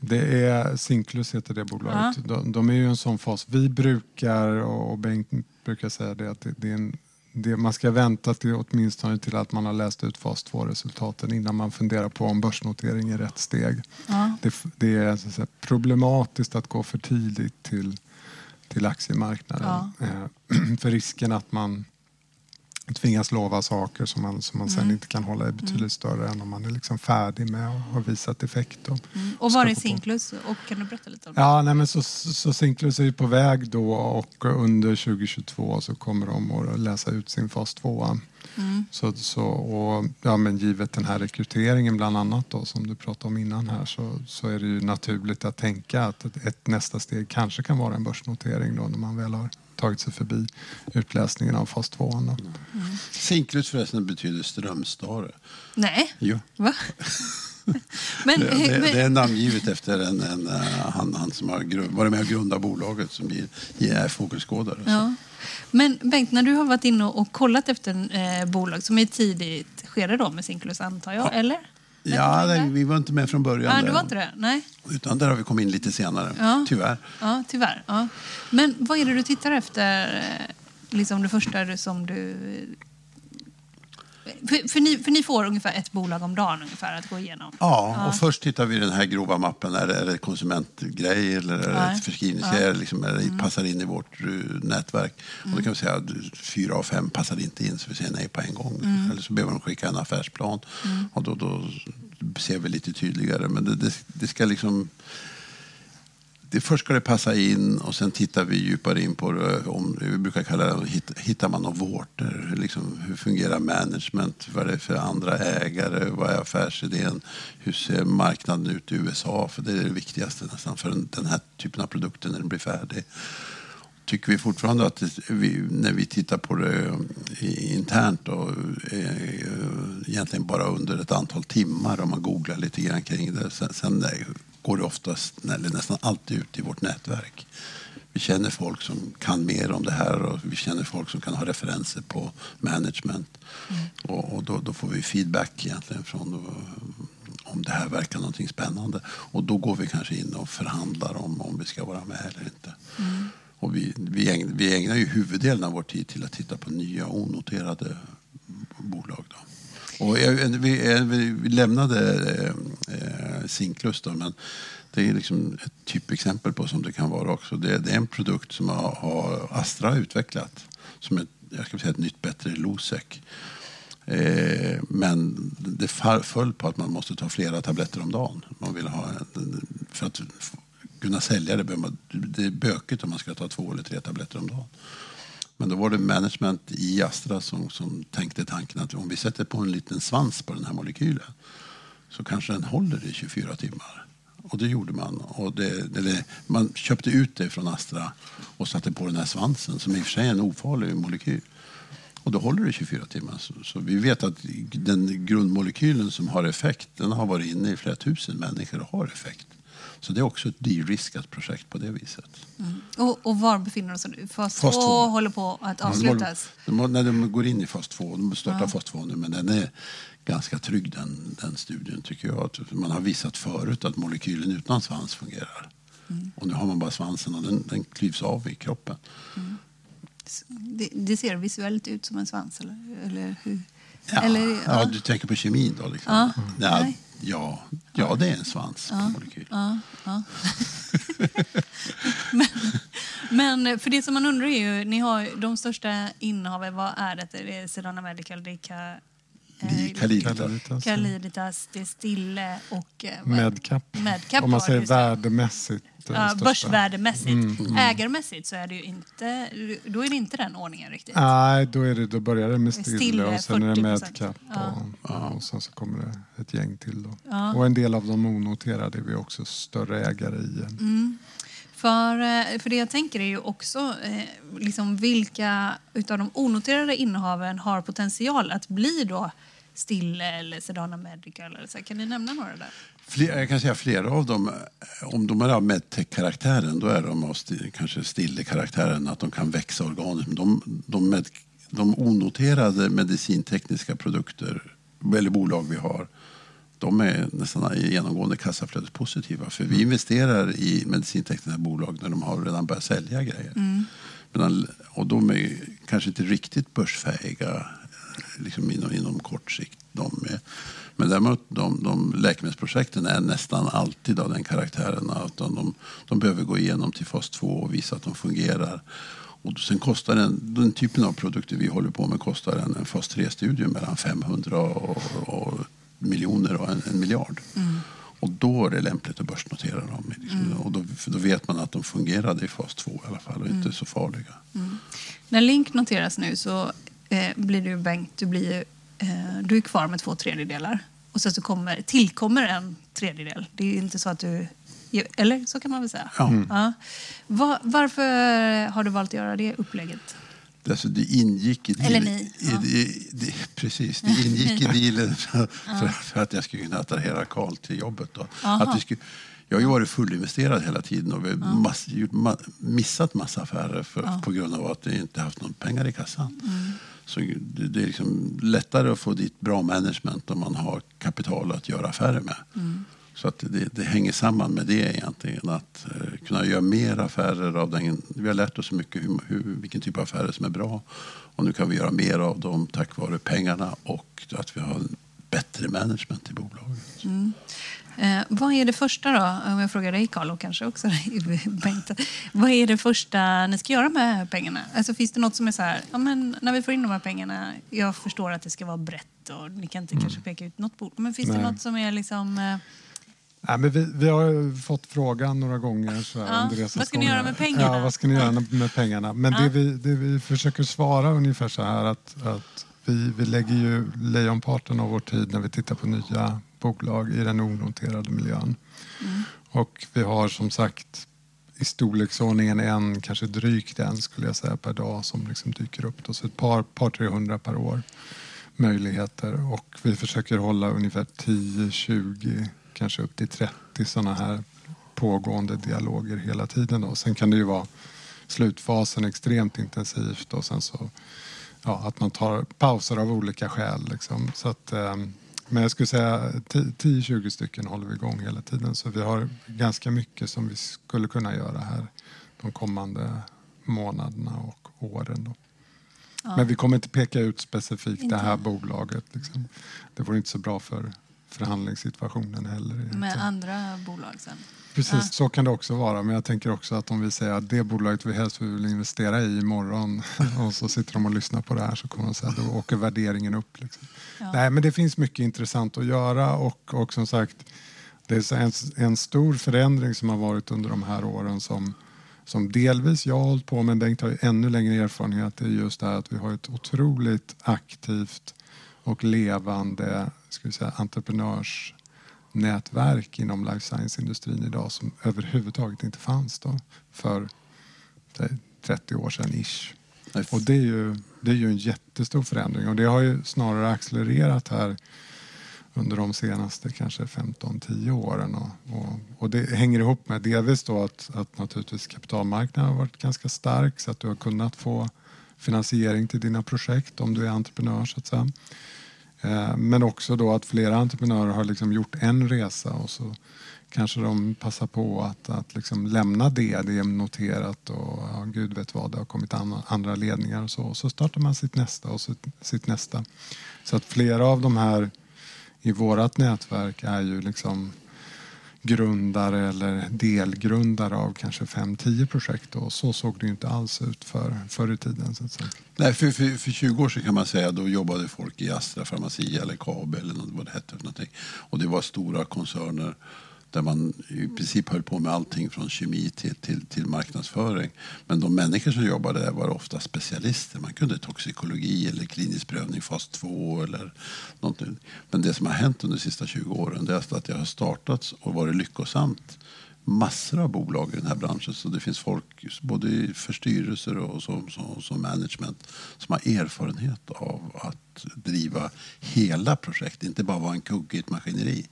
det är Sinklus heter det bolaget. Ja. De, de är ju en sån fas. Vi brukar, och Bengt brukar säga det, att det, det är en, det, man ska vänta till åtminstone till att man har läst ut fas 2-resultaten innan man funderar på om börsnotering är rätt steg. Ja. Det, det är så att säga, problematiskt att gå för tidigt till, till aktiemarknaden. Ja. Eh, för risken att man tvingas lova saker som man, som man sen Mm. inte kan hålla är betydligt Mm. större än om man är liksom färdig med och har visat effekt. Och, Mm. Och var är. Sinklus? Och kan du berätta lite om det? Ja, nej, men så, så Sinklus är på väg då och under 2022 så kommer de att läsa ut sin fas 2. Mm. Så, så, och, ja, men givet den här rekryteringen bland annat då, som du pratade om innan här så, så är det ju naturligt att tänka att ett, ett nästa steg kanske kan vara en börsnotering då när man väl har tagit sig förbi utläsningen av fas 2. Då. Mm. Sinklus förresten betyder strömstare. Nej, Jo. va? men, det, det, men, det är namngivet efter en, en, eh, han, han som har varit med och grundat bolaget som är, är fågelskådare. Ja. Men Bengt, när du har varit inne och kollat efter eh, bolag som är i tidigt skede då med Sinklus antar jag, eller? Ja, nej, vi var inte med från början. Ja, du var inte det? Nej. Utan där har vi kommit in lite senare, Ja. tyvärr. Ja, tyvärr. Ja. Men vad är det du tittar efter, eh, liksom det första som du... För, för, ni, för ni får ungefär ett bolag om dagen ungefär att gå igenom? Ja, och först tittar vi i den här grova mappen. Är det, är det konsumentgrej eller är det Ja. ett förskrivningsgrej? Ja. Liksom, är det Mm. passar in i vårt eh, nätverk? Och då kan vi säga att fyra av fem passar inte in så vi säger nej på en gång. Mm. Eller så behöver de skicka en affärsplan. Mm. Och då, då ser vi lite tydligare. Men det, det, det ska liksom... Det först ska det passa in och sen tittar vi djupare in på det. Om, vi brukar kalla det hittar man några vårtor. Liksom, hur fungerar management? Vad är det för andra ägare? Vad är affärsidén? Hur ser marknaden ut i USA? För det är det viktigaste nästan för den, den här typen av produkter när den blir färdig. tycker vi fortfarande att vi, när vi tittar på det internt och eh, egentligen bara under ett antal timmar om man googlar lite grann kring det. Sen, sen går det oftast, eller nästan alltid ut i vårt nätverk. Vi känner folk som kan mer om det här och vi känner folk som kan ha referenser på management. Mm. Och, och då, då, får vi feedback egentligen från om det här verkar någonting spännande. Och då går vi kanske in och förhandlar om om vi ska vara med eller inte. Mm. Och vi, vi, ägnar, vi ägnar ju huvuddelen av vår tid till att titta på nya onoterade bolag. Då. Och vi, vi lämnade eh, zinkluster. men det är liksom ett typexempel på som det kan vara också. Det, det är en produkt som har, har Astra utvecklat som ett, jag ska säga ett nytt bättre Losec. Eh, men det föll på att man måste ta flera tabletter om dagen. Man vill ha, för att kunna sälja det, det är bökigt om man ska ta två eller tre tabletter om dagen. Men då var det management i Astra som, som tänkte tanken att om vi sätter på en liten svans på den här molekylen så kanske den håller i 24 timmar. Och det gjorde man. Och det, det, man köpte ut det från Astra och satte på den här svansen som i och för sig är en ofarlig molekyl. Och då håller det 24 timmar. Så, så, vi vet att den grundmolekylen som har effekt den har varit inne i flera tusen människor och har effekt. Så det är också ett de-riskat projekt på det viset. Mm. Och, och, var befinner vi oss nu? Fas 2 håller på att avslutas? De, när de går in i fas 2, de startar ja. fas 2 nu, men den är ganska trygg den, den studien tycker jag. Man har visat förut att molekylen utan svans fungerar. Mm. Och nu har man bara svansen och den, den klyvs av i kroppen. Mm. Det, det, ser visuellt ut som en svans, eller, eller hur? Ja, eller, ja. ja du tänker på kemin då? Liksom. Ja, ja, ja, ja, det är en svans ja, molekyl. Ja, ja. men, men, för det som man undrar är ju, ni har de största innehaven, vad är det? Det är Sedana Medical, är Kaliditas. Kaliditas, det är Stille och... Eh, Medcap. Medcap Om man säger värdemässigt. Ja, börsvärdemässigt. Mm, mm. Ägarmässigt så är det ju inte, då är det inte den ordningen riktigt. Nej, då, är det, då börjar det med Stille, Stille och sen är det Medcap ja. och, och sen så kommer det ett gäng till. Då. Ja. Och en del av de onoterade är vi också större ägare i. Mm. För, eh, för det jag tänker är ju också eh, liksom vilka utav de onoterade innehaven har potential att bli då Stille eller Sedana Medical? Eller så. Kan ni nämna några där? Fler, jag kan säga flera av dem, om de är av medtech-karaktären, då är de av st kanske Stille-karaktären, att de kan växa organiskt. De, de, med, de onoterade medicintekniska produkter, eller bolag vi har, de är nästan genomgående kassaflödespositiva. För vi investerar i medicintekniska bolag när de har redan börjat sälja grejer. Mm. Men, och de är kanske inte riktigt börsfähiga liksom inom, inom kort sikt. De är, men däremot de, de läkemedelsprojekten är nästan alltid av den karaktären att de, de, de behöver gå igenom till fas 2 och visa att de fungerar. Och sen kostar den, den typen av produkter vi håller på med kostar en, en fas 3-studie mellan 500 och, och miljoner och en, en miljard. Mm. Och då är det lämpligt att börsnotera dem. Liksom. Mm. Och då, då, vet man att de fungerade i fas 2 i alla fall och mm. inte så farliga. Mm. När Link noteras nu så eh, blir du Bengt, du, blir, eh, du är kvar med två tredjedelar. Och sen så kommer, tillkommer en tredjedel. Det är inte så att du... Eller så kan man väl säga. Ja. Mm. Ja. Var, varför har du valt att göra det upplägget? Alltså det ingick i dealen. Eller ni. Ja. Det, det, precis, det ingick i dealen för, för, för, att jag skulle kunna attrahera Karl till jobbet. Då. Att vi skulle, jag har ju varit fullinvesterad hela tiden och vi har mass, gjort, missat massa affärer för, på grund av att vi inte haft några pengar i kassan. Mm. Så det, är liksom lättare att få dit bra management om man har kapital att göra affärer med. Mm. Så att det, det, hänger samman med det egentligen. Att uh, kunna göra mer affärer av den. Vi har lärt oss så mycket hur, hur, vilken typ av affärer som är bra. Och nu kan vi göra mer av dem tack vare pengarna och att vi har bättre management i bolaget. Mm. Eh, vad är det första då, om jag frågar dig Carl och kanske också Bengt. Vad är det första ni ska göra med pengarna? Alltså, finns det något som är så här, ja, men när vi får in de här pengarna, jag förstår att det ska vara brett och ni kan inte mm. kanske peka ut något bord, men finns Nej. det något som är liksom eh... Ja, men vi, vi har fått frågan några gånger. Så ja, under vad ska ni göra med pengarna? Ja, vad ska ni göra med pengarna? Men ja. det, vi, det vi försöker svara ungefär så här att, att vi, vi lägger ju lejonparten av vår tid när vi tittar på nya bolag i den onoterade miljön. Mm. Och vi har som sagt i storleksordningen en, kanske drygt en skulle jag säga per dag som liksom dyker upp. Då. Så ett par, par 300 per år möjligheter och vi försöker hålla ungefär 10, 20, kanske upp till 30 sådana här pågående dialoger hela tiden. Då. Sen kan det ju vara slutfasen extremt intensivt och sen så ja, att man tar pauser av olika skäl. Liksom. Så att, eh, men jag skulle säga 10-20 stycken håller vi igång hela tiden så vi har ganska mycket som vi skulle kunna göra här de kommande månaderna och åren. Då. Ja. Men vi kommer inte peka ut specifikt inte. det här bolaget. Liksom. Det vore inte så bra för förhandlingssituationen heller. Med andra bolag sen? Precis, ja. så kan det också vara. Men jag tänker också att om vi säger att det bolaget vi helst vill investera i imorgon och så sitter de och lyssnar på det här så kommer de säga att då åker värderingen upp. Liksom. Ja. Nej, men det finns mycket intressant att göra och, och som sagt det är en, en stor förändring som har varit under de här åren som, som delvis jag har hållit på med, Bengt har ju ännu längre erfarenhet. Det är just det här att vi har ett otroligt aktivt och levande ska vi säga, entreprenörs nätverk inom life science-industrin idag som överhuvudtaget inte fanns då för 30 år sedan ish. Och det är, ju, det är ju en jättestor förändring och det har ju snarare accelererat här under de senaste kanske 15-10 åren. Och, och, och, det hänger ihop med delvis då att, att naturligtvis kapitalmarknaden har varit ganska stark så att du har kunnat få finansiering till dina projekt om du är entreprenör så att säga. Eh, men också då att flera entreprenörer har liksom gjort en resa och så kanske de passar på att, att liksom lämna det, det är noterat och ja, gud vet vad, det har kommit andra ledningar och så. Och så startar man sitt nästa och sitt, sitt nästa. Så att flera av de här i vårt nätverk är ju liksom grundare eller delgrundare av kanske 5-10 projekt. Och så såg det inte alls ut för, förr i tiden. Så att säga. Nej, för, för, för 20 år sedan kan man säga då jobbade folk i Astra Pharmacia eller Kabe eller vad det hette. För någonting. Och det var stora koncerner där man i princip höll på med allting från kemi till, till, till marknadsföring. Men de människor som jobbade där var ofta specialister. Man kunde toxikologi eller klinisk prövning fas 2 eller någonting. Men det som har hänt under de sista 20 åren det är att det har startats och varit lyckosamt massor av bolag i den här branschen. Så det finns folk både för styrelser och som, som, som management som har erfarenhet av att driva hela projekt, inte bara vara en kugge i ett maskineri.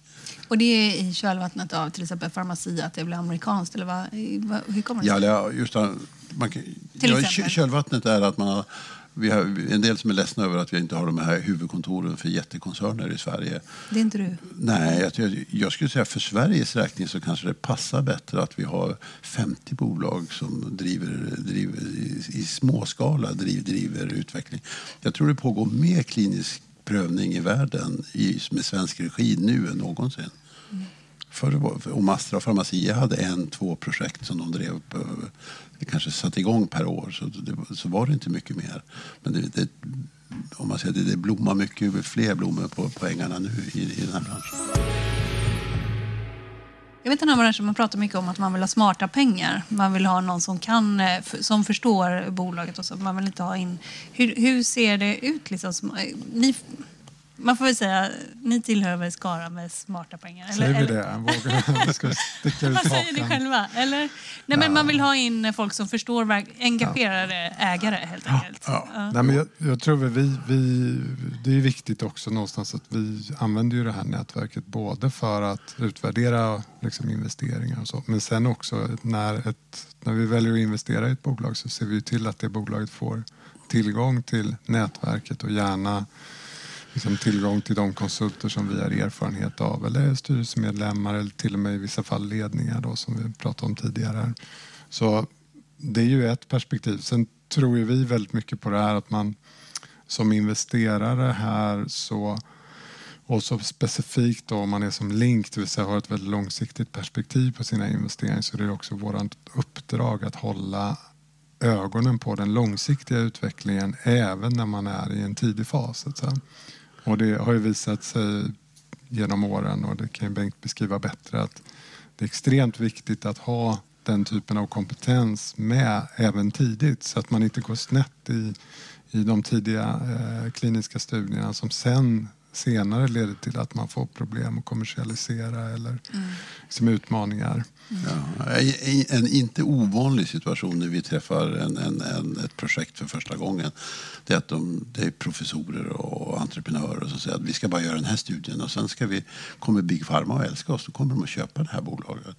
Och det är i kölvattnet av till exempel farmaci, att det blir amerikanskt? Eller vad, hur kommer det sig? Ja, just det, man, till ja, kölvattnet är att man har vi har en del som är ledsna över att vi inte har de här huvudkontoren för jättekoncerner i Sverige. Det är inte du? Nej, jag, jag skulle säga för Sveriges räkning så kanske det passar bättre att vi har 50 bolag som driver, driver i, i småskala driver, driver utveckling. Jag tror det pågår mer klinisk prövning i världen i, med svensk regi nu än någonsin. Mm. För, och Mastra och Pharmacia hade en, två projekt som de drev på, kanske satte igång per år. Så, det, så var det inte mycket mer. Men det, det, om man säger det, det blommar mycket fler blommor på, på ängarna nu i, i den här branschen. Jag vet den här branschen man pratar mycket om att man vill ha smarta pengar. Man vill ha någon som kan, eh, som förstår bolaget och så. Man vill inte ha in... Hur, hur ser det ut liksom? Eh, ni, man får väl säga, ni tillhör väl skara med smarta pengar? Eller, säger vi det? Vågar vi ska sticka ut Vad säger ni själva? Eller? Nej, men man vill ha in folk som förstår, engagerade ja. ägare helt enkelt. Ja. Ja. Nej, men jag, jag tror att vi, vi, det är viktigt också någonstans att vi använder ju det här nätverket både för att utvärdera liksom, investeringar och så, men sen också när, ett, när vi väljer att investera i ett bolag så ser vi till att det bolaget får tillgång till nätverket och gärna liksom tillgång till de konsulter som vi har erfarenhet av eller styrelsemedlemmar eller till och med i vissa fall ledningar då, som vi pratade om tidigare. Så det är ju ett perspektiv. Sen tror ju vi väldigt mycket på det här att man som investerare här så och så specifikt då om man är som Link, det vill säga har ett väldigt långsiktigt perspektiv på sina investeringar så det är också vårt uppdrag att hålla ögonen på den långsiktiga utvecklingen även när man är i en tidig fas. Och det har ju visat sig genom åren och det kan ju Bengt beskriva bättre att det är extremt viktigt att ha den typen av kompetens med även tidigt så att man inte går snett i, i de tidiga eh, kliniska studierna som sen senare leder till att man får problem att kommersialisera eller Mm. liksom utmaningar. Ja, i- en inte ovanlig situation när vi träffar en, en, en, ett projekt för första gången det är att de, det är professorer och entreprenörer som säger att vi ska bara göra den här studien och sen ska vi, kommer Big Pharma att älska oss och kommer de att köpa det här bolaget.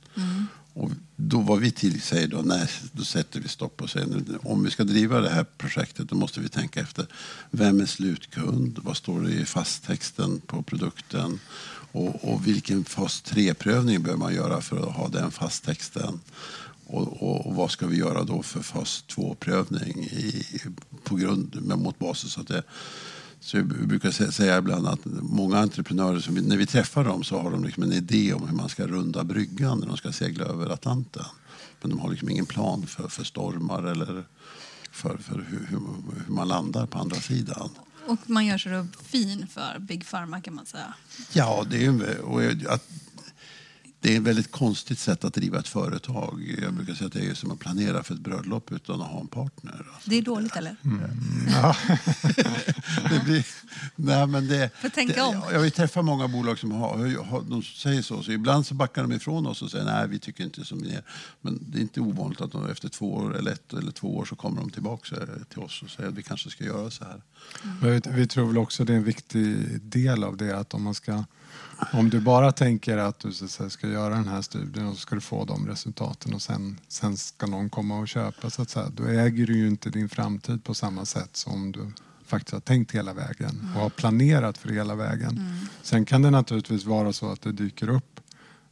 Och då var vi till säger då, nej, då sätter vi stopp och säger nu, om vi ska driva det här projektet då måste vi tänka efter. Vem är slutkund, vad står det i fasttexten på produkten? Och, och vilken fas 3-prövning bör man göra för att ha den fasttexten? Och, och, och vad ska vi göra då för fas 2-prövning på grund, men mot basis av det. Så jag brukar sä- säga ibland att många entreprenörer, som när vi träffar dem så har de liksom en idé om hur man ska runda bryggan när de ska segla över Atlanten. Men de har liksom ingen plan för, för stormar eller för, för hur, hur, hur man landar på andra sidan. Och man gör sig då fin för Big Pharma kan man säga. Ja, det är, ju- och att, det är ett väldigt konstigt sätt att driva ett företag. Jag brukar säga att det är som att planera för ett bröllop utan att ha en partner. Det är dåligt eller? Ja. det blir, nej, men det, Får tänka det, om. Jag har träffat många bolag som har, har, de säger så, så. Ibland så backar de ifrån oss och säger nej, vi tycker inte som ni är. Men det är inte ovanligt att de efter två år, eller ett eller två år så kommer de tillbaka till oss och säger att vi kanske ska göra så här. Men Vi, vi tror väl också det är en viktig del av det att om man ska om du bara tänker att du så ska göra den här studien och så ska du få de resultaten och sen, sen ska någon komma och köpa så att säga, då äger du ju inte din framtid på samma sätt som du faktiskt har tänkt hela vägen och har planerat för hela vägen. Sen kan det naturligtvis vara så att det dyker upp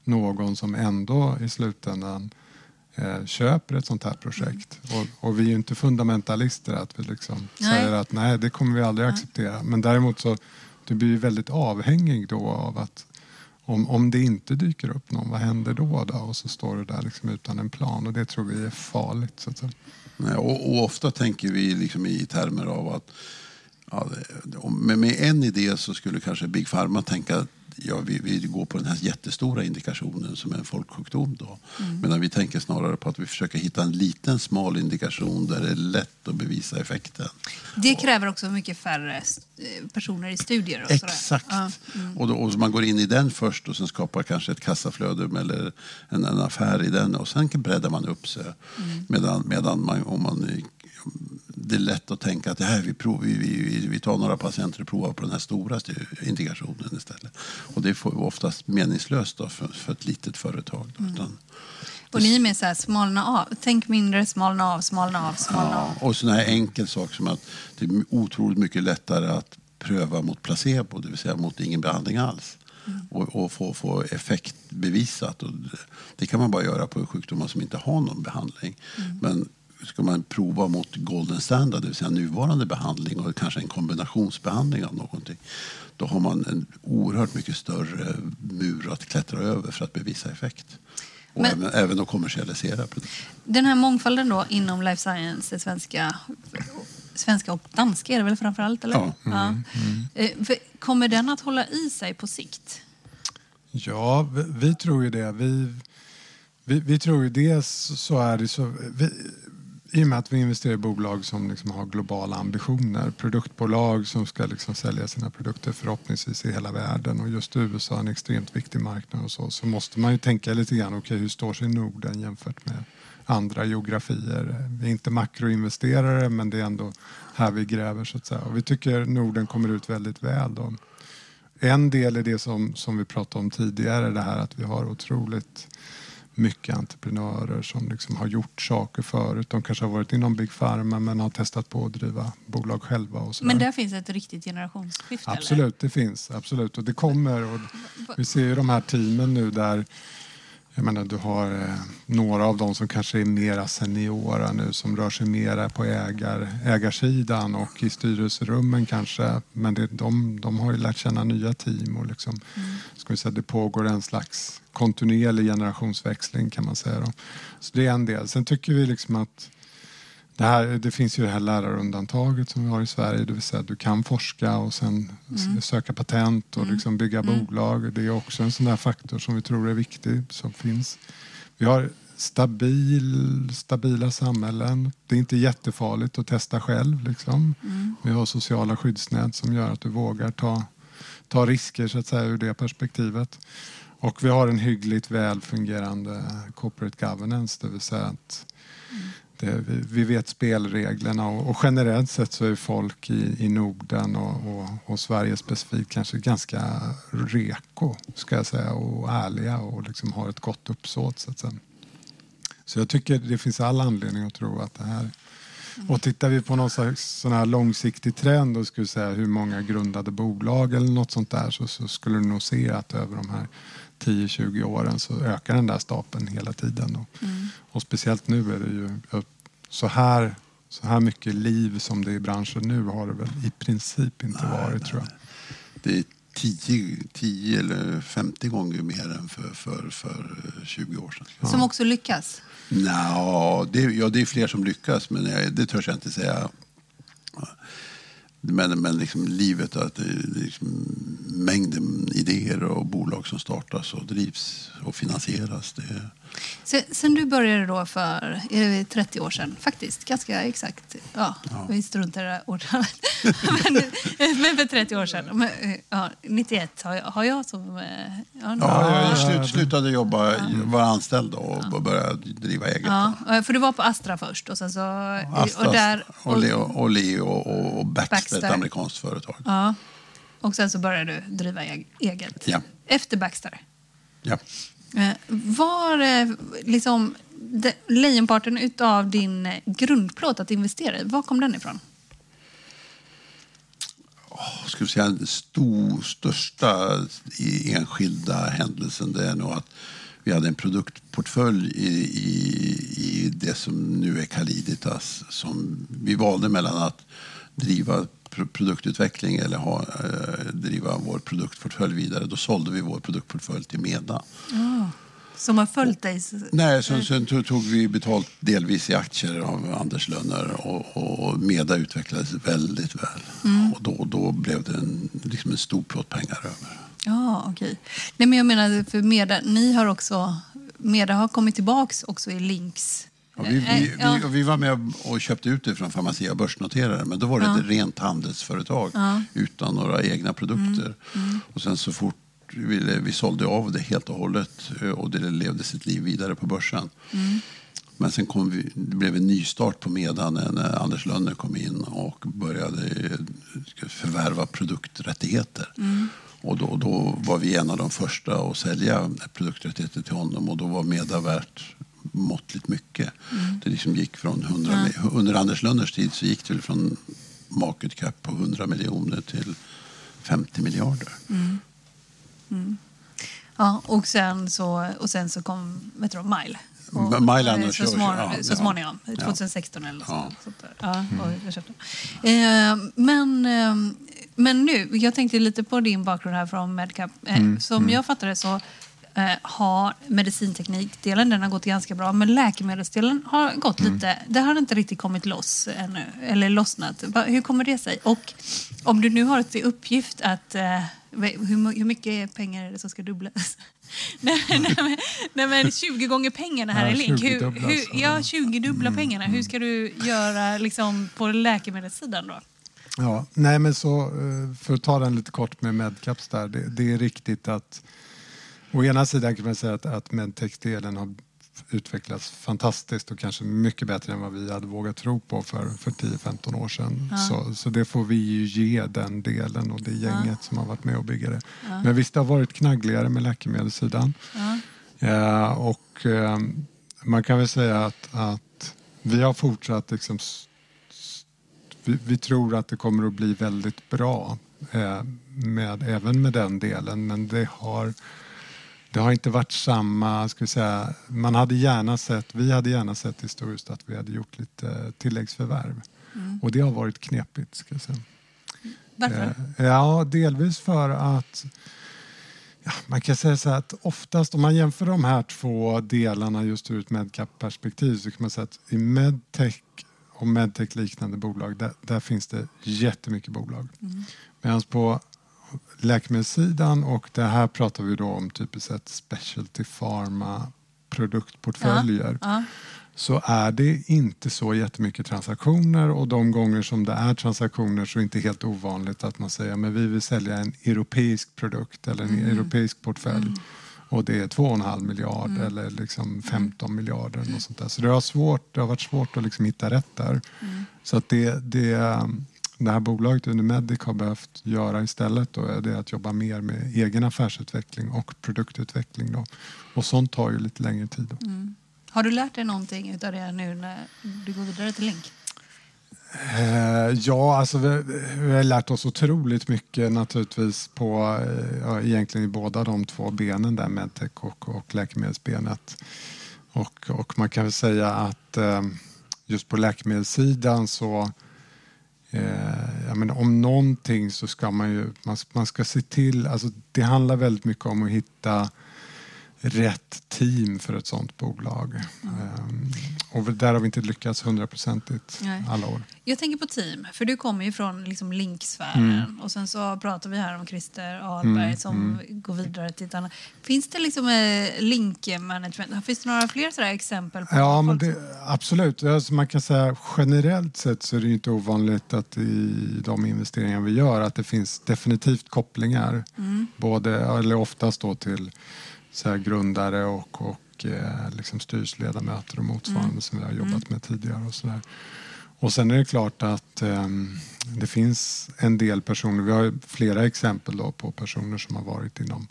någon som ändå i slutändan eh, köper ett sånt här projekt. Och, och vi är ju inte fundamentalister att vi liksom Nej. säger att nej, det kommer vi aldrig acceptera. Men däremot så du blir ju väldigt avhängig då av att om, om det inte dyker upp någon, vad händer då? då? Och så står du där liksom utan en plan och det tror vi är farligt. Så att säga. Nej, och, och ofta tänker vi liksom i termer av att ja, om- med, en idé så skulle kanske Big Pharma tänka att ja, vi, vi går på den här jättestora indikationen som är en folksjukdom. Då. Medan vi tänker snarare på att vi försöker hitta en liten smal indikation där det är lätt att bevisa effekten. Det kräver också mycket färre eh, personer i studier. Och. Exakt. Ja. Och, då, och man går in i den först och sen skapar kanske ett kassaflöde eller en, en affär i den och sen breddar man upp sig. Medan, medan man, om man, det är lätt att tänka att det här, vi, prov, vi, vi, vi tar några patienter och provar på den här stora indikationen istället. Och det får oftast meningslöst då för, för ett litet företag. Då, utan, Och ni är med så här, smalna av. Tänk mindre, smalna av, smalna av, smalna av. Ja, och sån här enkel sak som att det är otroligt mycket lättare att pröva mot placebo, det vill säga mot ingen behandling alls. Och, och få, få effekt bevisat. Och det, det kan man bara göra på sjukdomar som inte har någon behandling. Men ska man prova mot golden standard, det vill säga nuvarande behandling och kanske en kombinationsbehandling av någonting, då har man en oerhört mycket större mur att klättra över för att bevisa effekt. Och Men- även, även att kommersialisera produkter. Den här mångfalden då inom life science, det svenska, svenska och danska är det väl framför allt? Eller? Ja. Ja. Eh, för- Kommer den att hålla i sig på sikt? Ja, vi, vi tror ju det. Vi, vi, vi tror ju dels så är det så... Vi, i och med att vi investerar i bolag som liksom har globala ambitioner. Produktbolag som ska liksom sälja sina produkter förhoppningsvis i hela världen. Och just USA är en extremt viktig marknad och så. Så måste man ju tänka lite grann, okej hur står sig Norden jämfört med andra geografier? Vi är inte makroinvesterare men det är ändå här vi gräver så att säga. Och vi tycker Norden kommer ut väldigt väl då. En del är det som, som vi pratade om tidigare, det här att vi har otroligt mycket entreprenörer som liksom har gjort saker förut. De kanske har varit inom Big Pharma men har testat på att driva bolag själva. Och. Men där finns ett riktigt generationsskifte? Eller? Absolut, det finns. Absolut. Och det kommer. Och vi ser ju de här teamen nu där jag menar, du har eh, några av dem som kanske är mera seniora nu som rör sig mera på ägar, ägarsidan och i styrelserummen kanske. Men det, de, de har ju lärt känna nya team och liksom, ska vi säga, det pågår en slags kontinuerlig generationsväxling kan man säga. Då. Så det är en del. Sen tycker vi liksom att det, här, det finns ju det här lärarundantaget som vi har i Sverige, det vill säga att du kan forska och sen s- söka patent och liksom bygga bolag. Det är också en sån där faktor som vi tror är viktig, som finns. Vi har stabil, stabila samhällen. Det är inte jättefarligt att testa själv. Liksom. Vi har sociala skyddsnät som gör att du vågar ta, ta risker så att säga ur det perspektivet. Och vi har en hyggligt väl fungerande corporate governance, det vill säga att det, vi, vet spelreglerna och, och, generellt sett så är folk i, i Norden och, och, och, Sverige specifikt kanske ganska reko, ska jag säga, och ärliga och liksom har ett gott uppsåt. Så, att säga. så jag tycker det finns all anledning att tro att det här och tittar vi på någon sån här långsiktig trend och skulle säga hur många grundade bolag eller något sånt där så, så skulle du nog se att över de här 10-20 åren så ökar den där stapeln hela tiden. Och, mm. och, speciellt nu är det ju så här, så här mycket liv som det är i branschen nu har det väl i princip inte nej, varit nej, tror jag. Det är 10, 10 eller 50 gånger mer än för, för, för 20 år sedan. Som också lyckas? Nå, det, ja, det är fler som lyckas, men det törs jag inte säga. Men, men liksom livet, att det är liksom mängden idéer och bolag som startas och drivs och finansieras. Det... Sen, sen du började då för är det 30 år sedan, faktiskt, ganska exakt. Ja, ja. Vi struntar i det årtalet. men, men för 30 år sedan, men, ja, 91 har jag, har jag som... Eh, ja, ja, jag slut, slutade jobba, ja. var anställd och ja. började driva eget. Ja, för du var på Astra först och sen så... Astra och, där, och, och, Leo, och, och, och Baxter, ett amerikanskt företag. Ja. Och sen så började du driva eget. Ja. Efter Baxter. Ja. Eh, var eh, liksom de, lejonparten av din eh, grundplåt att investera i, var kom den ifrån? Oh, ska vi säga, stor, största enskilda händelsen det är nog att vi hade en produktportfölj i, i, i det som nu är Caliditas. Som vi valde mellan att driva produktutveckling eller ha, eh, driva vår produktportfölj vidare. Då sålde vi vår produktportfölj till Meda. Oh. Som har följt dig? Nej, sen, sen tog vi betalt delvis i aktier av Anders Lönner och, och Meda utvecklades väldigt väl. Mm. Och då, då blev det en, liksom en stor plåt pengar över. Ja, okej. Okay. Nej, men jag menar, för Meda, ni har också... Meda har kommit tillbaka också i Links Ja, vi, vi, vi, vi, var med och köpte ut det från Pharmacia börsnoterade men då var det ja. ett rent handelsföretag ja. utan några egna produkter. Mm. Mm. Och sen så fort vi, vi sålde av det helt och hållet eh, och det levde sitt liv vidare på börsen. Mm. Men sen kom vi, det blev en nystart på Medan när Anders Lönner kom in och började förvärva produkträttigheter. Mm. Och då, då var vi en av de första att sälja produkträttigheter till honom och då var Meda värt måttligt mycket. Mm. Det liksom gick från 100, ja. Under Anders Lönners tid så gick det från market cap på 100 miljoner till 50 miljarder. Mm. Mm. Ja, och sen så, och sen så kom vet du, Mile. Och, Mile så, små, ja, så småningom, ja. 2016 eller så. Ja. Sånt där. Ja, och jag köpte. Eh, men, eh, men nu, jag tänkte lite på din bakgrund här från Medcap. Eh, mm. Som mm. jag fattar det så eh, har medicinteknikdelen den har gått ganska bra, men läkemedelsdelen har gått mm. lite... Det har inte riktigt kommit loss ännu, eller lossnat. Hur kommer det sig? Och om du nu har till uppgift att... Eh, hur, hur mycket pengar är det som ska dubblas? nej, nej, men, nej, men 20 gånger pengarna här ja, i Link. Hur, hur, ja, 20 dubbla mm, pengarna. Hur ska du göra liksom, på läkemedelssidan då? Ja, nej men så eh, för att ta den lite kort med Medcaps där. Det, det är riktigt att Å ena sidan kan man säga att, att medtextdelen har utvecklats fantastiskt och kanske mycket bättre än vad vi hade vågat tro på för, för 10-15 år sedan. Ja. Så, så det får vi ju ge den delen och det gänget ja. som har varit med och bygga det. Ja. Men visst, det har varit knaggligare med läkemedelssidan. Ja. och eh, man kan väl säga att, att vi har fortsatt liksom, vi, vi, tror att det kommer att bli väldigt bra eh, med, även med den delen men det har det har inte varit samma, ska vi säga, man hade gärna sett, vi hade gärna sett historiskt att vi hade gjort lite tilläggsförvärv. Mm. Och det har varit knepigt. Ska jag säga. Varför? Eh, ja, delvis för att ja, man kan säga så att oftast om man jämför de här två delarna just ur ett medcap-perspektiv så kan man säga att i medtech och medtech-liknande bolag där, där, finns det jättemycket bolag. Mm. Medan på läkemedelssidan och det här pratar vi då om typiskt sett specialty pharma produktportföljer. Ja, ja. så är det inte så jättemycket transaktioner och de gånger som det är transaktioner så är det inte helt ovanligt att man säger att vi vill sälja en europeisk produkt eller en Mm. europeisk portfölj och det är 2,5 miljard Mm. eller liksom 15 miljarder. Och sånt där. Så det har, svårt, det har varit svårt att liksom hitta rätt där. Mm. Så att det, det, det här bolaget Unimedic har behövt göra istället då, är det att jobba mer med egen affärsutveckling och produktutveckling. Då. Och sånt tar ju lite längre tid. Mm. Har du lärt dig någonting av det nu när du går vidare till Link? Eh, ja, alltså vi, vi har lärt oss otroligt mycket naturligtvis på eh, ja, egentligen i båda de två benen där, medtech och, och läkemedelsbenet. Och, och man kan väl säga att eh, just på läkemedelssidan så eh, menar, om någonting så ska man ju man, man ska se till, alltså det handlar väldigt mycket om att hitta rätt team för ett sånt bolag. Ehm, och där har vi inte lyckats hundraprocentigt alla år. Jag tänker på team, för du kommer ju från liksom Link-sfären Mm. och sen så pratar vi här om Christer Ahlberg Mm, som mm. går vidare till ett annat. Finns det liksom eh, Link-management? Finns det några fler sådär exempel? På Ja, men det, absolut. Alltså man kan säga generellt sett så är det ju inte ovanligt att i de investeringar vi gör att det finns definitivt kopplingar. Mm. Både, eller oftast då till så grundare och, och eh, liksom styrelseledamöter och motsvarande Mm. som vi har Mm. jobbat med tidigare. Och, så där. och sen är det klart att ehm, det finns en del personer, vi har flera exempel då på personer som har varit inom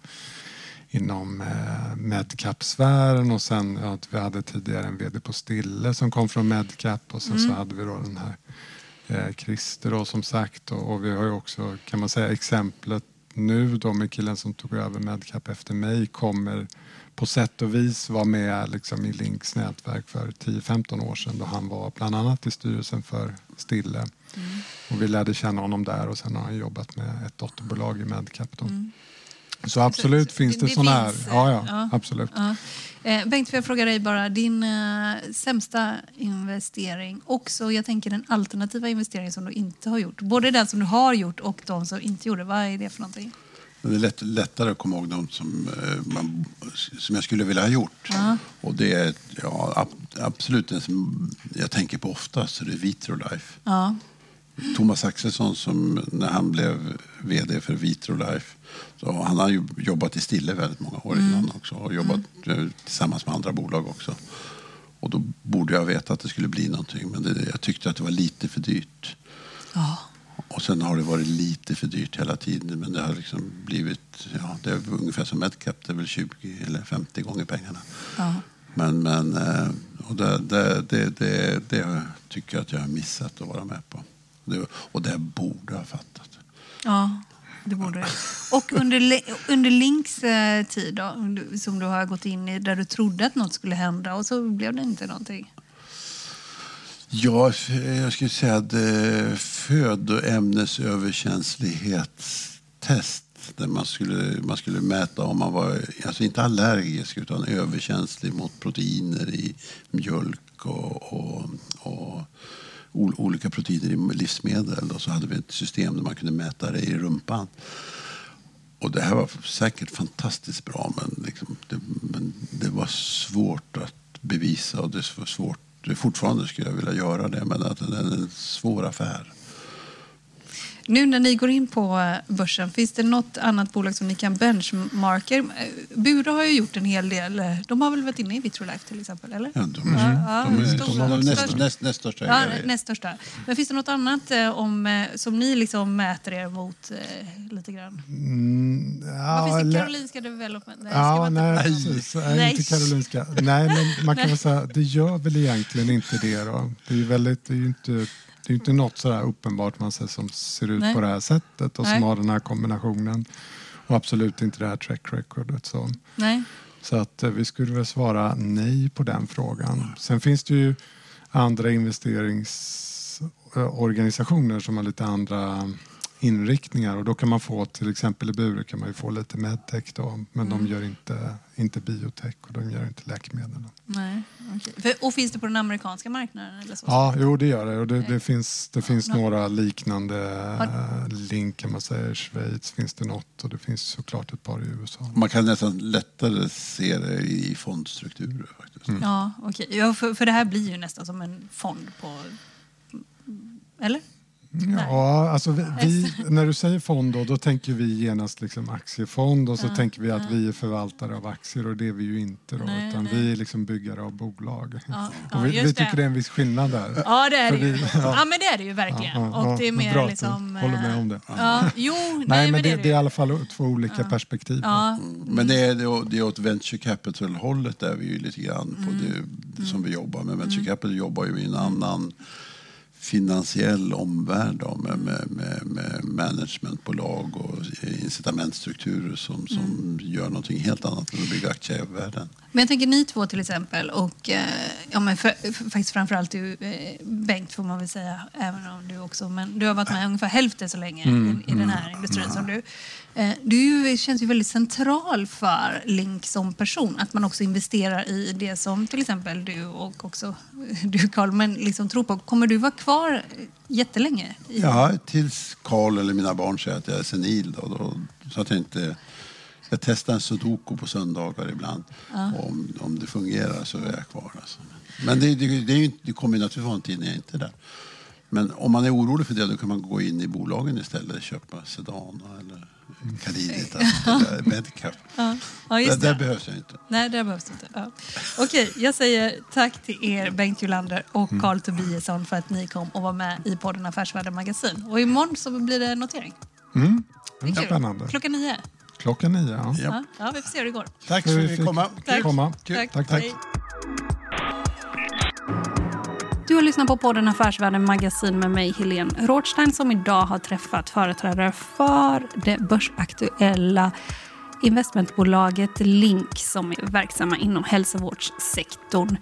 inom eh, Medcap-sfären och sen att vi hade tidigare en vd på Stille som kom från Medcap och sen så Mm. hade vi då den här eh, Christer då som sagt och, och vi har ju också kan man säga exemplet nu då med killen som tog över Medcap efter mig kommer på sätt och vis vara med liksom, i Links nätverk för 10-15 år sedan då han var bland annat i styrelsen för Stille. Mm. Och vi lärde känna honom där och sen har han jobbat med ett dotterbolag i Medcap. Då. Mm. Så absolut finns det, det sådana här. eh, Ja, ja, ja. absolut. Ja. Eh, Bengt, får jag fråga dig bara, din eh, sämsta investering, också jag tänker den alternativa investering som du inte har gjort. Både den som du har gjort och de som inte gjorde. Vad är det för någonting? Men Det är lätt, lättare att komma ihåg de som, eh, man, som jag skulle vilja ha gjort. Ja. Och det är ja, ab- absolut det som jag tänker på oftast, så det är Vitrolife. Ja. Thomas Axelsson som när han blev vd för Vitrolife. Så han har jobbat i Stille väldigt många år Mm. innan också och jobbat eh, tillsammans med andra bolag också. Och då borde jag veta att det skulle bli någonting men det, jag tyckte att det var lite för dyrt. Ja. Och sen har det varit lite för dyrt hela tiden men det har liksom blivit, ja det är ungefär som Medcap, det är väl 20 eller 50 gånger pengarna. Ja. Men, men eh, och det, det, det, det, det tycker jag att jag har missat att vara med på. Det, och det borde ha fattat. Ja, det borde. Och under, under Links eh, tid då, som du har gått in i, där du trodde att något skulle hända och så blev det inte någonting. Ja, jag skulle säga att eh, födoämnesöverkänslighetstest där man skulle, man skulle mäta om man var, alltså inte allergisk utan överkänslig mot proteiner i mjölk och, och, och olika proteiner i livsmedel. Och så hade vi ett system där man kunde mäta det i rumpan. Och det här var säkert fantastiskt bra men, liksom, det, men det var svårt att bevisa och det var svårt. Det fortfarande skulle jag vilja göra det men att det är en svår affär. Nu när ni går in på eh, börsen, finns det något annat bolag som ni kan benchmarka? Eh, Bure har ju gjort en hel del. De har väl varit inne i Vitrolife till exempel? Eller? Ja, de, Ja, ja, de är, stora. de är näst, näst, näst största Ja, näst största. Men finns det något annat eh, om, som ni liksom mäter er mot eh, lite grann? Mm, Vad ja, finns det? Karolinska Development? Nej, Ja, nej, precis. Nej, Nej. inte Karolinska. Nej, men man kan väl säga det gör väl egentligen inte det. Då. Det är ju väldigt, det är ju inte, det är inte något sådär uppenbart man säger, som ser ut Nej. på det här sättet och Nej. som har den här kombinationen. Och absolut inte det här track recordet. Så. Nej. Så att eh, vi skulle väl svara nej på den frågan. Sen finns det ju andra investeringsorganisationer som har lite andra inriktningar och då kan man få till exempel i Bure kan man ju få lite medtech då men Mm. de gör inte, inte biotech och de gör inte läkemedel. Nej. För, och finns det på den amerikanska marknaden? Eller så? Ja, jo det gör det och det, det finns, det finns Ja. några liknande Har- eh, link kan man säga. I Schweiz finns det något och det finns såklart ett par i USA. Man kan nästan lättare se det i fondstrukturer faktiskt. Ja, okej. Ja, för, för det här blir ju nästan som en fond på... Eller? Ja, alltså vi, vi, när du säger fond då, då tänker vi genast liksom aktiefond och så Ja, tänker vi att ja. vi är förvaltare av aktier och det är vi ju inte då, Nej, utan nej. vi är liksom byggare av bolag. Ja, och vi, vi det. tycker det är en viss skillnad där. Ja, det är det ju. vi- Ja, men det är det ju verkligen. Ja, ja, och det är mer bra liksom... håller med eh, om det. Ja, jo, nej, Nej, men det, är det är i alla fall två olika perspektiv. Ja, Men det är, det är- det är åt venture capital-hållet där vi ju lite grann på Mm. det som vi jobbar med. Venture capital jobbar ju i en annan finansiell omvärld då, med, med, med, med managementbolag och incitamentstrukturer som, som Mm. gör någonting helt annat än att bygga aktievärlden. Men jag tänker ni två till exempel och eh, ja, men för, för, faktiskt framförallt du eh, Bengt får man väl säga, även om du också, men du har varit med ungefär hälften så länge Mm, i, i den här industrin som du. Eh, du känns ju väldigt central för Link som person, att man också investerar i det som till exempel du och också du Carl, men liksom tror på. Kommer du vara kvar jättelänge? I, Ja, tills Karl eller mina barn säger att jag är senil. Då, då, så att jag inte... Jag testar en sudoku på söndagar ibland. Ja. Och om, om det fungerar så är jag kvar. Alltså. Men det, det, det, är ju, inte- det kommer ju naturligtvis vara en tid när jag inte är där. Men om man är orolig för det då kan man gå in i bolagen istället. Köpa Sedana eller Caliditas eller Medcap. Ja, ja, Där, just där det. behövs jag inte. Nej, det behövs inte. Ja. Okej, jag säger tack till er Bengt Jolander och Mm. Carl Tobiasson för att ni kom och var med i podden Affärsvärlden Magasin. Och imorgon så blir det notering. Mm. Det är kul. Spännande. Klockan nio. Klockan nio, ja. Ja. Ja, vi får se hur det går. Tack för att vi fick Tack. komma. Tack. Tack, tack. Du har lyssnat på podden Affärsvärlden Magasin med mig, Helene Rothstein, som idag har träffat företrädare för det börsaktuella investmentbolaget Link som är verksamma inom hälsovårdssektorn.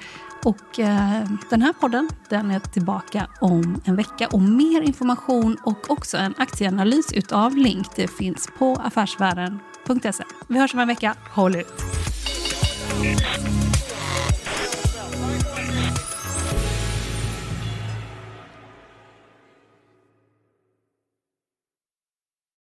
Och eh, den här podden den är tillbaka om en vecka. Och mer information och också en aktieanalys utav Link det finns på affärsvärlden.se. Vi hörs om en vecka. Håll ut!